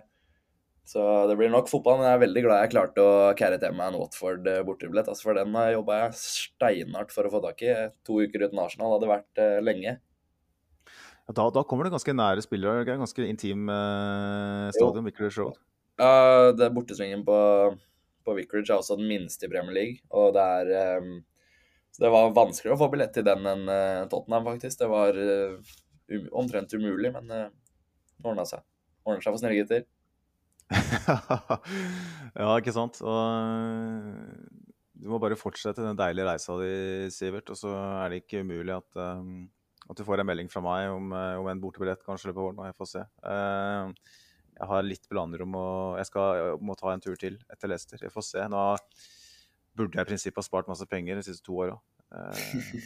[SPEAKER 5] Så det blir nok fotball. Men jeg er veldig glad jeg klarte å carry til meg en Watford-bortebillett. Altså, for den jobba jeg steinhardt for å få tak i. To uker uten Arsenal hadde vært eh, lenge.
[SPEAKER 4] Da, da, kommer det ganske nære spillere. Er Ganske intim eh, stadion, Vicarage Road.
[SPEAKER 5] Ja, det bortesvingen på, på Vicarage er også den minste i Premier League. Og det er um, Så det var vanskelig å få billett til den enn uh, Tottenham, faktisk. Det var um, omtrent umulig, men uh, det ordna seg. Ordner seg for snille gutter.
[SPEAKER 4] ja, ikke sant. Og du må bare fortsette den deilige reisa di, Sivert. Og så er det ikke umulig at um, at du får en melding fra meg om, eh, om en bortebillett kanskje på våren. Jeg får se. Uh, jeg har litt planer og Jeg skal jeg må ta en tur til etter Leicester. Jeg får se. Nå burde jeg i prinsippet ha spart masse penger de siste to åra. Uh,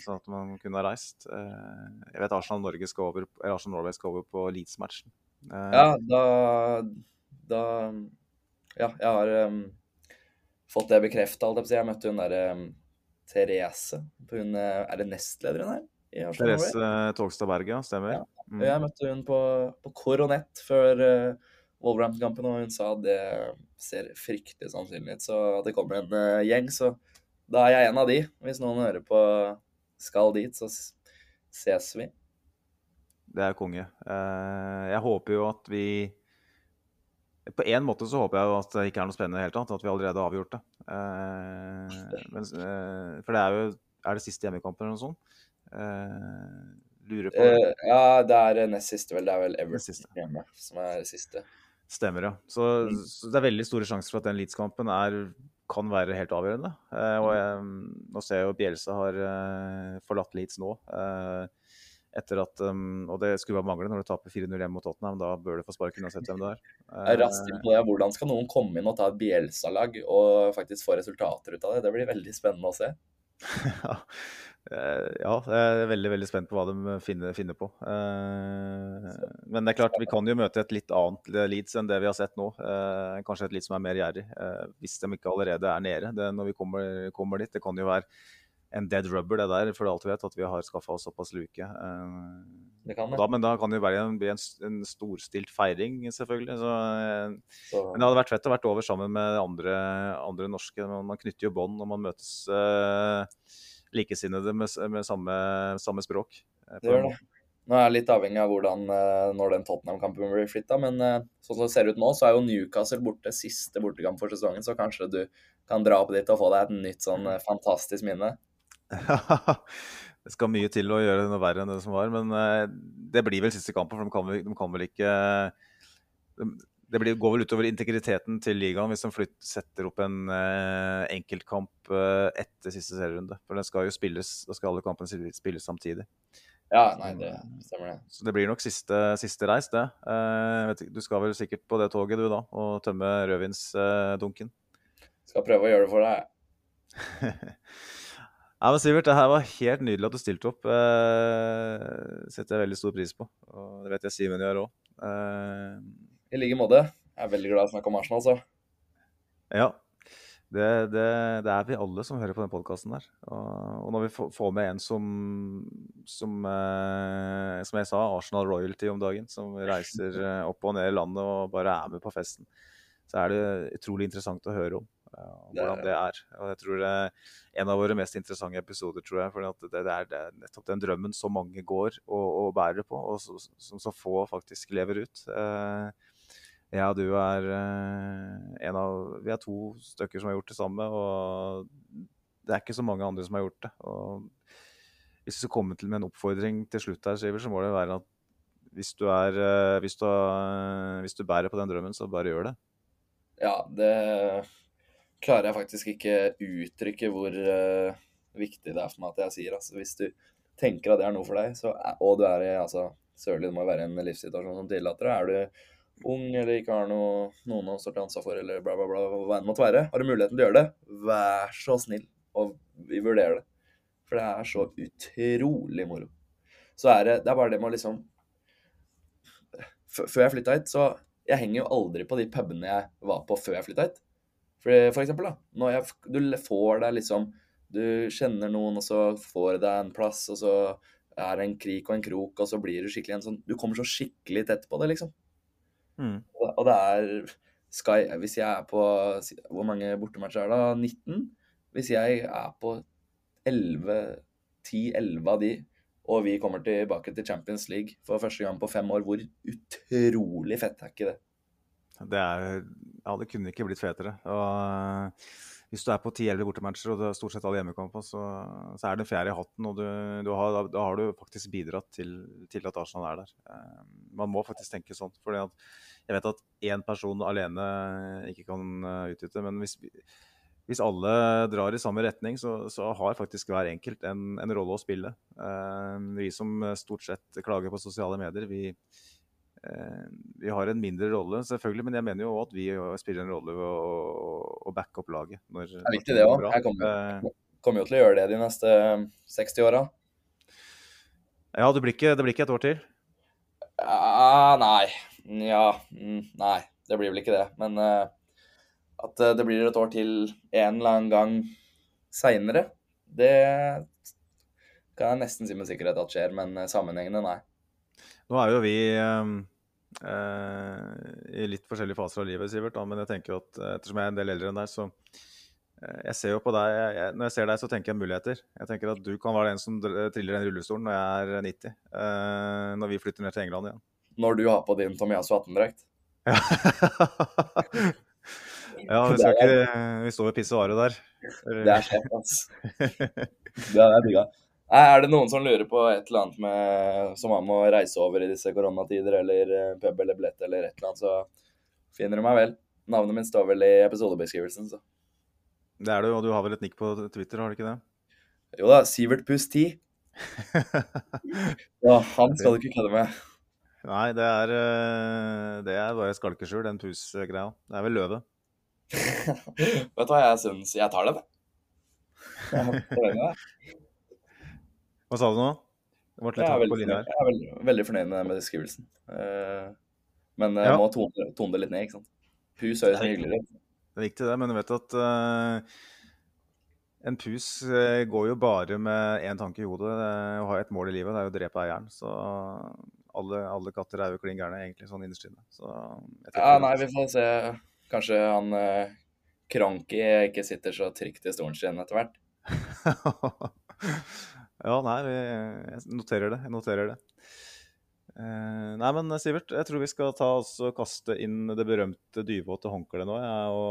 [SPEAKER 4] sånn at man kunne ha reist. Uh, jeg vet Arsenal Norge skal over, eller Arsenal Norway skal over på Leeds-matchen.
[SPEAKER 5] ja, da, da Ja, jeg har um, fått det bekrefta. Jeg møtte hun derre um, Therese. Hun, er det nestlederen her?
[SPEAKER 4] Therese Togstad Berge, stemmer. Ja.
[SPEAKER 5] Mm. Jeg møtte hun på, på Koronett før uh, Wolverhampton-kampen, og hun sa det ser fryktelig sannsynlig ut. Så at det kommer en uh, gjeng, så da er jeg en av de. Hvis noen hører på skal dit, så ses vi.
[SPEAKER 4] Det er konge. Uh, jeg håper jo at vi På en måte så håper jeg jo at det ikke er noe spennende i det hele tatt, at vi allerede har avgjort det. Men, for det er jo Er det siste hjemmekampen eller noe sånt? Uh, lurer på
[SPEAKER 5] uh, Ja, det er nest siste, vel. Det er vel Everton hjemme som er siste.
[SPEAKER 4] Stemmer, ja. Så, mm. så, det er veldig store sjanser for at den Leeds-kampen kan være helt avgjørende. Eh, og jeg, nå ser jeg jo Bjelsa har forlatt Leeds nå. etter at, um, Og det skulle bare mangle når du taper 4-0 hjemme mot Tottenham. Da bør du få sparken uansett hvem det er.
[SPEAKER 5] Raskt på det. Hvordan skal noen komme inn og ta et Bjelsa-lag og faktisk få resultater ut av det? Det blir veldig spennende å se.
[SPEAKER 4] Eh, ja, jeg er veldig veldig spent på hva de finner, finner, på. Eh, men det er klart, vi kan jo møte et litt annet Leeds enn det vi har sett nå. Eh, kanskje et Leeds som er mer gjerrig, hvis de ikke allerede er nede det, når vi kommer, kommer, dit. Det kan jo være en dead rubber, det der, for alt vi vet, at vi har skaffa oss såpass luke.
[SPEAKER 5] Det kan det.
[SPEAKER 4] Da, men da kan det jo være en, en, en storstilt feiring, selvfølgelig. Så, så. Men det hadde vært fett å vært over sammen med andre, andre norske. Man, man knytter jo bånd når man møtes. Likesinnede med, med samme, samme, språk.
[SPEAKER 5] Eh, det gjør det. Nå er jeg litt avhengig av hvordan, eh, når den Tottenham-kampen blir flytta, men eh, sånn som det ser ut nå, så er jo Newcastle borte, siste bortekamp for sesongen, så kanskje du kan dra opp dit og få deg et nytt sånn fantastisk minne.
[SPEAKER 4] det skal mye til å gjøre noe verre enn det som var, men det blir vel siste kampen, for de kan de kan vel ikke det blir, går vel utover integriteten til ligaen hvis de flytter, setter opp en eh, enkeltkamp eh, etter siste serierunde. For den skal jo spilles, da skal alle kampene spilles samtidig.
[SPEAKER 5] Ja, nei, det stemmer det.
[SPEAKER 4] Så det blir nok siste, siste reis, det. Eh, vet, du skal vel sikkert på det toget du, da, og tømme rødvinsdunken?
[SPEAKER 5] skal prøve å gjøre det for deg.
[SPEAKER 4] Nei, men Sivert, det her var helt nydelig at du stilte opp. Det setter jeg veldig stor pris på. Og det vet jeg Simen gjør òg.
[SPEAKER 5] I like måte. Jeg er veldig glad i å snakke om Arsenal, så.
[SPEAKER 4] Ja. Det, det, det, er vi alle som hører på den podkasten der. Og, og, når vi får med en som, som, eh, som jeg sa, Arsenal Royalty om dagen, som reiser eh, opp og ned i landet og bare er med på festen, så er det utrolig interessant å høre om uh, hvordan det er. Og jeg tror det er en av våre mest interessante episoder, tror jeg. For det, det, det, er, nettopp den drømmen så mange går og, og bærer på, og som så, få faktisk lever ut. Uh, ja, du er uh, en av Vi er to stykker som har gjort det samme, og det er ikke så mange andre som har gjort det. Og hvis du skal komme til med en oppfordring til slutt her, Siver, så må det være at hvis du, er, uh, hvis, du, uh, hvis du bærer på den drømmen, så bare gjør det.
[SPEAKER 5] Ja, det klarer jeg faktisk ikke uttrykke hvor viktig det er for meg at jeg sier. Altså, hvis du tenker at det er noe for deg, så, og du er i altså, Sørlig det må være en livssituasjon som tillater det. Er du ung eller ikke har noe, noen han står til ansvar for, eller bla, bla, bla, hva enn måtte være, har du muligheten til å gjøre det, vær så snill og vi vurderer det. For det er så utrolig moro. Så er det, det er bare det med å liksom Før jeg flytta hit, så Jeg henger jo aldri på de pubene jeg var på før jeg flytta hit. For, for eksempel, da. Når jeg, du får deg liksom Du kjenner noen, og så får deg en plass, og så er det en krik og en krok, og så blir du skikkelig en sånn Du kommer så skikkelig tett på det, liksom.
[SPEAKER 4] Mm.
[SPEAKER 5] Og det er Sky Hvis jeg er på Hvor mange bortematcher er det? 19? Hvis jeg er på 11 10-11 av de, og vi kommer tilbake til Champions League for første gang på fem år, hvor utrolig fett er ikke det?
[SPEAKER 4] Det er Ja, det kunne ikke blitt fetere. Og hvis du er på 10-11 bortematcher, og det er stort sett alle hjemmekamper, så, så er det en fjerde i hatten. Og du, du har, da har du faktisk bidratt til, til at Arsenal er der. Eh, Man må faktisk tenke sånn. fordi at jeg vet at én person alene ikke kan eh, utnytte, men hvis, hvis alle drar i samme retning, så, så har faktisk hver enkelt en, en rolle å spille. Eh, vi som stort sett klager på sosiale medier, vi, eh, vi har en mindre rolle, selvfølgelig. Men jeg mener jo at vi spiller en rolle ved å, å backe opp laget. Når,
[SPEAKER 5] Det er viktig, det òg. Jeg kommer, kommer jo til å gjøre det de neste 60 åra.
[SPEAKER 4] ja, det blir, ikke, det blir ikke et år til.
[SPEAKER 5] Ja, nei. Ja, mm, nei. Det blir vel ikke det. Men eh, at eh, det blir et år til en eller annen gang seinere, det kan jeg nesten si med sikkerhet at skjer, men eh, sammenhengende, nei.
[SPEAKER 4] Nå er jo vi eh, i litt forskjellige faser av livet, Sivert. Da, men jeg tenker jo at ettersom jeg er en del eldre enn deg, så jeg ser jo på deg, jeg, Når jeg ser deg, så tenker jeg muligheter. Jeg tenker at du kan være den som triller den rullestolen når jeg er 90. eh, når vi flytter ned til England igjen.
[SPEAKER 5] Når du har på din Tomiyasu 18-drakt.
[SPEAKER 4] ja, vi skal ikke Vi står ved pissoaret der.
[SPEAKER 5] Det er sjef, altså. Det er digga. Er det noen som lurer på et eller annet med, som man må reise over i disse koronatider, eller eh, pub eller billett eller et eller annet, så finner du meg vel. Navnet mitt står vel i episodebeskrivelsen, så.
[SPEAKER 4] Det er du, og du har vel et nikk på Twitter, har du ikke det?
[SPEAKER 5] Jo da, Sivert Puss 10. Ja, han skal du ikke kødde med.
[SPEAKER 4] Nei, det er, eh, det er bare skalkeskjul, den pus-greia. Det er vel løve.
[SPEAKER 5] Vet du hva jeg syns Jeg tar den, jeg.
[SPEAKER 4] Hva sa du nå?
[SPEAKER 5] Jeg er
[SPEAKER 4] på
[SPEAKER 5] veldig, jeg er veldig, veldig fornøyd med beskrivelsen. Eh, Men jeg
[SPEAKER 4] Ja.
[SPEAKER 5] må tone, tone det litt ned, ikke sant. Pus høres mye hyggeligere ut.
[SPEAKER 4] Det er viktig det, men du vet at uh, en pus eh, går jo bare med én tanke i hodet. eh, Å ha et mål i livet, det er jo å drepe eieren. Så alle, alle katter er jo klin gærne, egentlig, sånn innerst inne. Så
[SPEAKER 5] Ja, nei, vi får se. Kanskje han eh, Kranki ikke sitter så trygt i stolen sin etter hvert.
[SPEAKER 4] ja, nei, vi, jeg noterer det. Jeg noterer det. Eh, nei, men Sivert, jeg tror vi skal ta oss og kaste inn det berømte dyvåte håndkleet nå. Jeg, og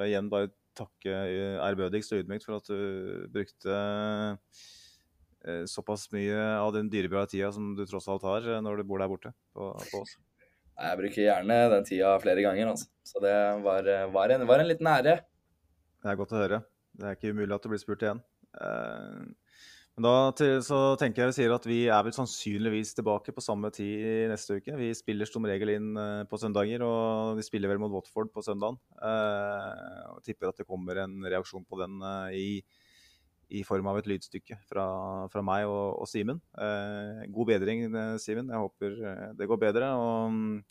[SPEAKER 4] jeg igjen bare takke eh, ærbødigst og ydmykt for at du brukte såpass mye av den dyrebare tida som du tross alt har eh, når du bor der borte på, på oss.
[SPEAKER 5] Jeg bruker gjerne den tida flere ganger, altså. Så det var, eh, var, en, var en liten ære.
[SPEAKER 4] Det er godt å høre. Det er ikke umulig at du blir spurt igjen. Eh, Men da til, så tenker jeg vi sier at vi er vel sannsynligvis tilbake på samme tid neste uke. Vi spiller som regel inn eh, på søndager, og vi spiller vel mot Watford på søndagen. Eh, og tipper at det kommer en reaksjon på den i i, i form av et lydstykke fra, fra meg og, og Simen. Eh, god bedring, eh, Simen. Jeg håper eh, det går bedre. og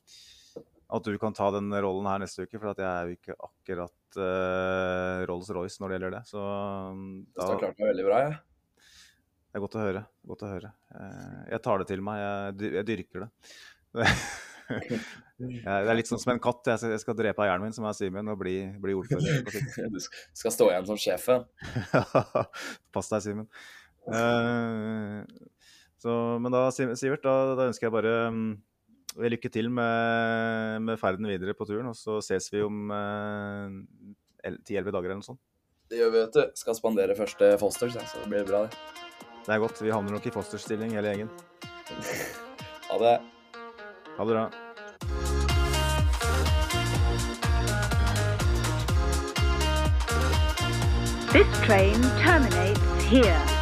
[SPEAKER 4] at du kan ta den rollen her neste uke, for jeg er jo ikke akkurat eh, Rolls-Royce når det gjelder det. Så da
[SPEAKER 5] Det klart meg veldig bra, jeg.
[SPEAKER 4] det er godt å høre. Godt å høre. Eh, jeg tar det til meg. Jeg, jeg dyrker det. Det er litt sånn som en katt. Jeg skal, jeg skal drepe eieren min, som er Simen, og bli, bli ordfører.
[SPEAKER 5] Du skal stå igjen som sjefen.
[SPEAKER 4] Pass deg, Simen. Eh, så, men da, Sivert, da, da ønsker jeg bare um, lykke til med, med ferden videre på turen. Og så ses vi om eh, 10-11 dager eller noe sånt.
[SPEAKER 5] Det gjør vi, vet du. Skal spandere første Fosters, ja, så det blir bra, det.
[SPEAKER 4] Det er godt. Vi havner nok i fosterstilling hele gjengen.
[SPEAKER 5] Ha det.
[SPEAKER 4] Ha det bra.
[SPEAKER 1] This train terminates here.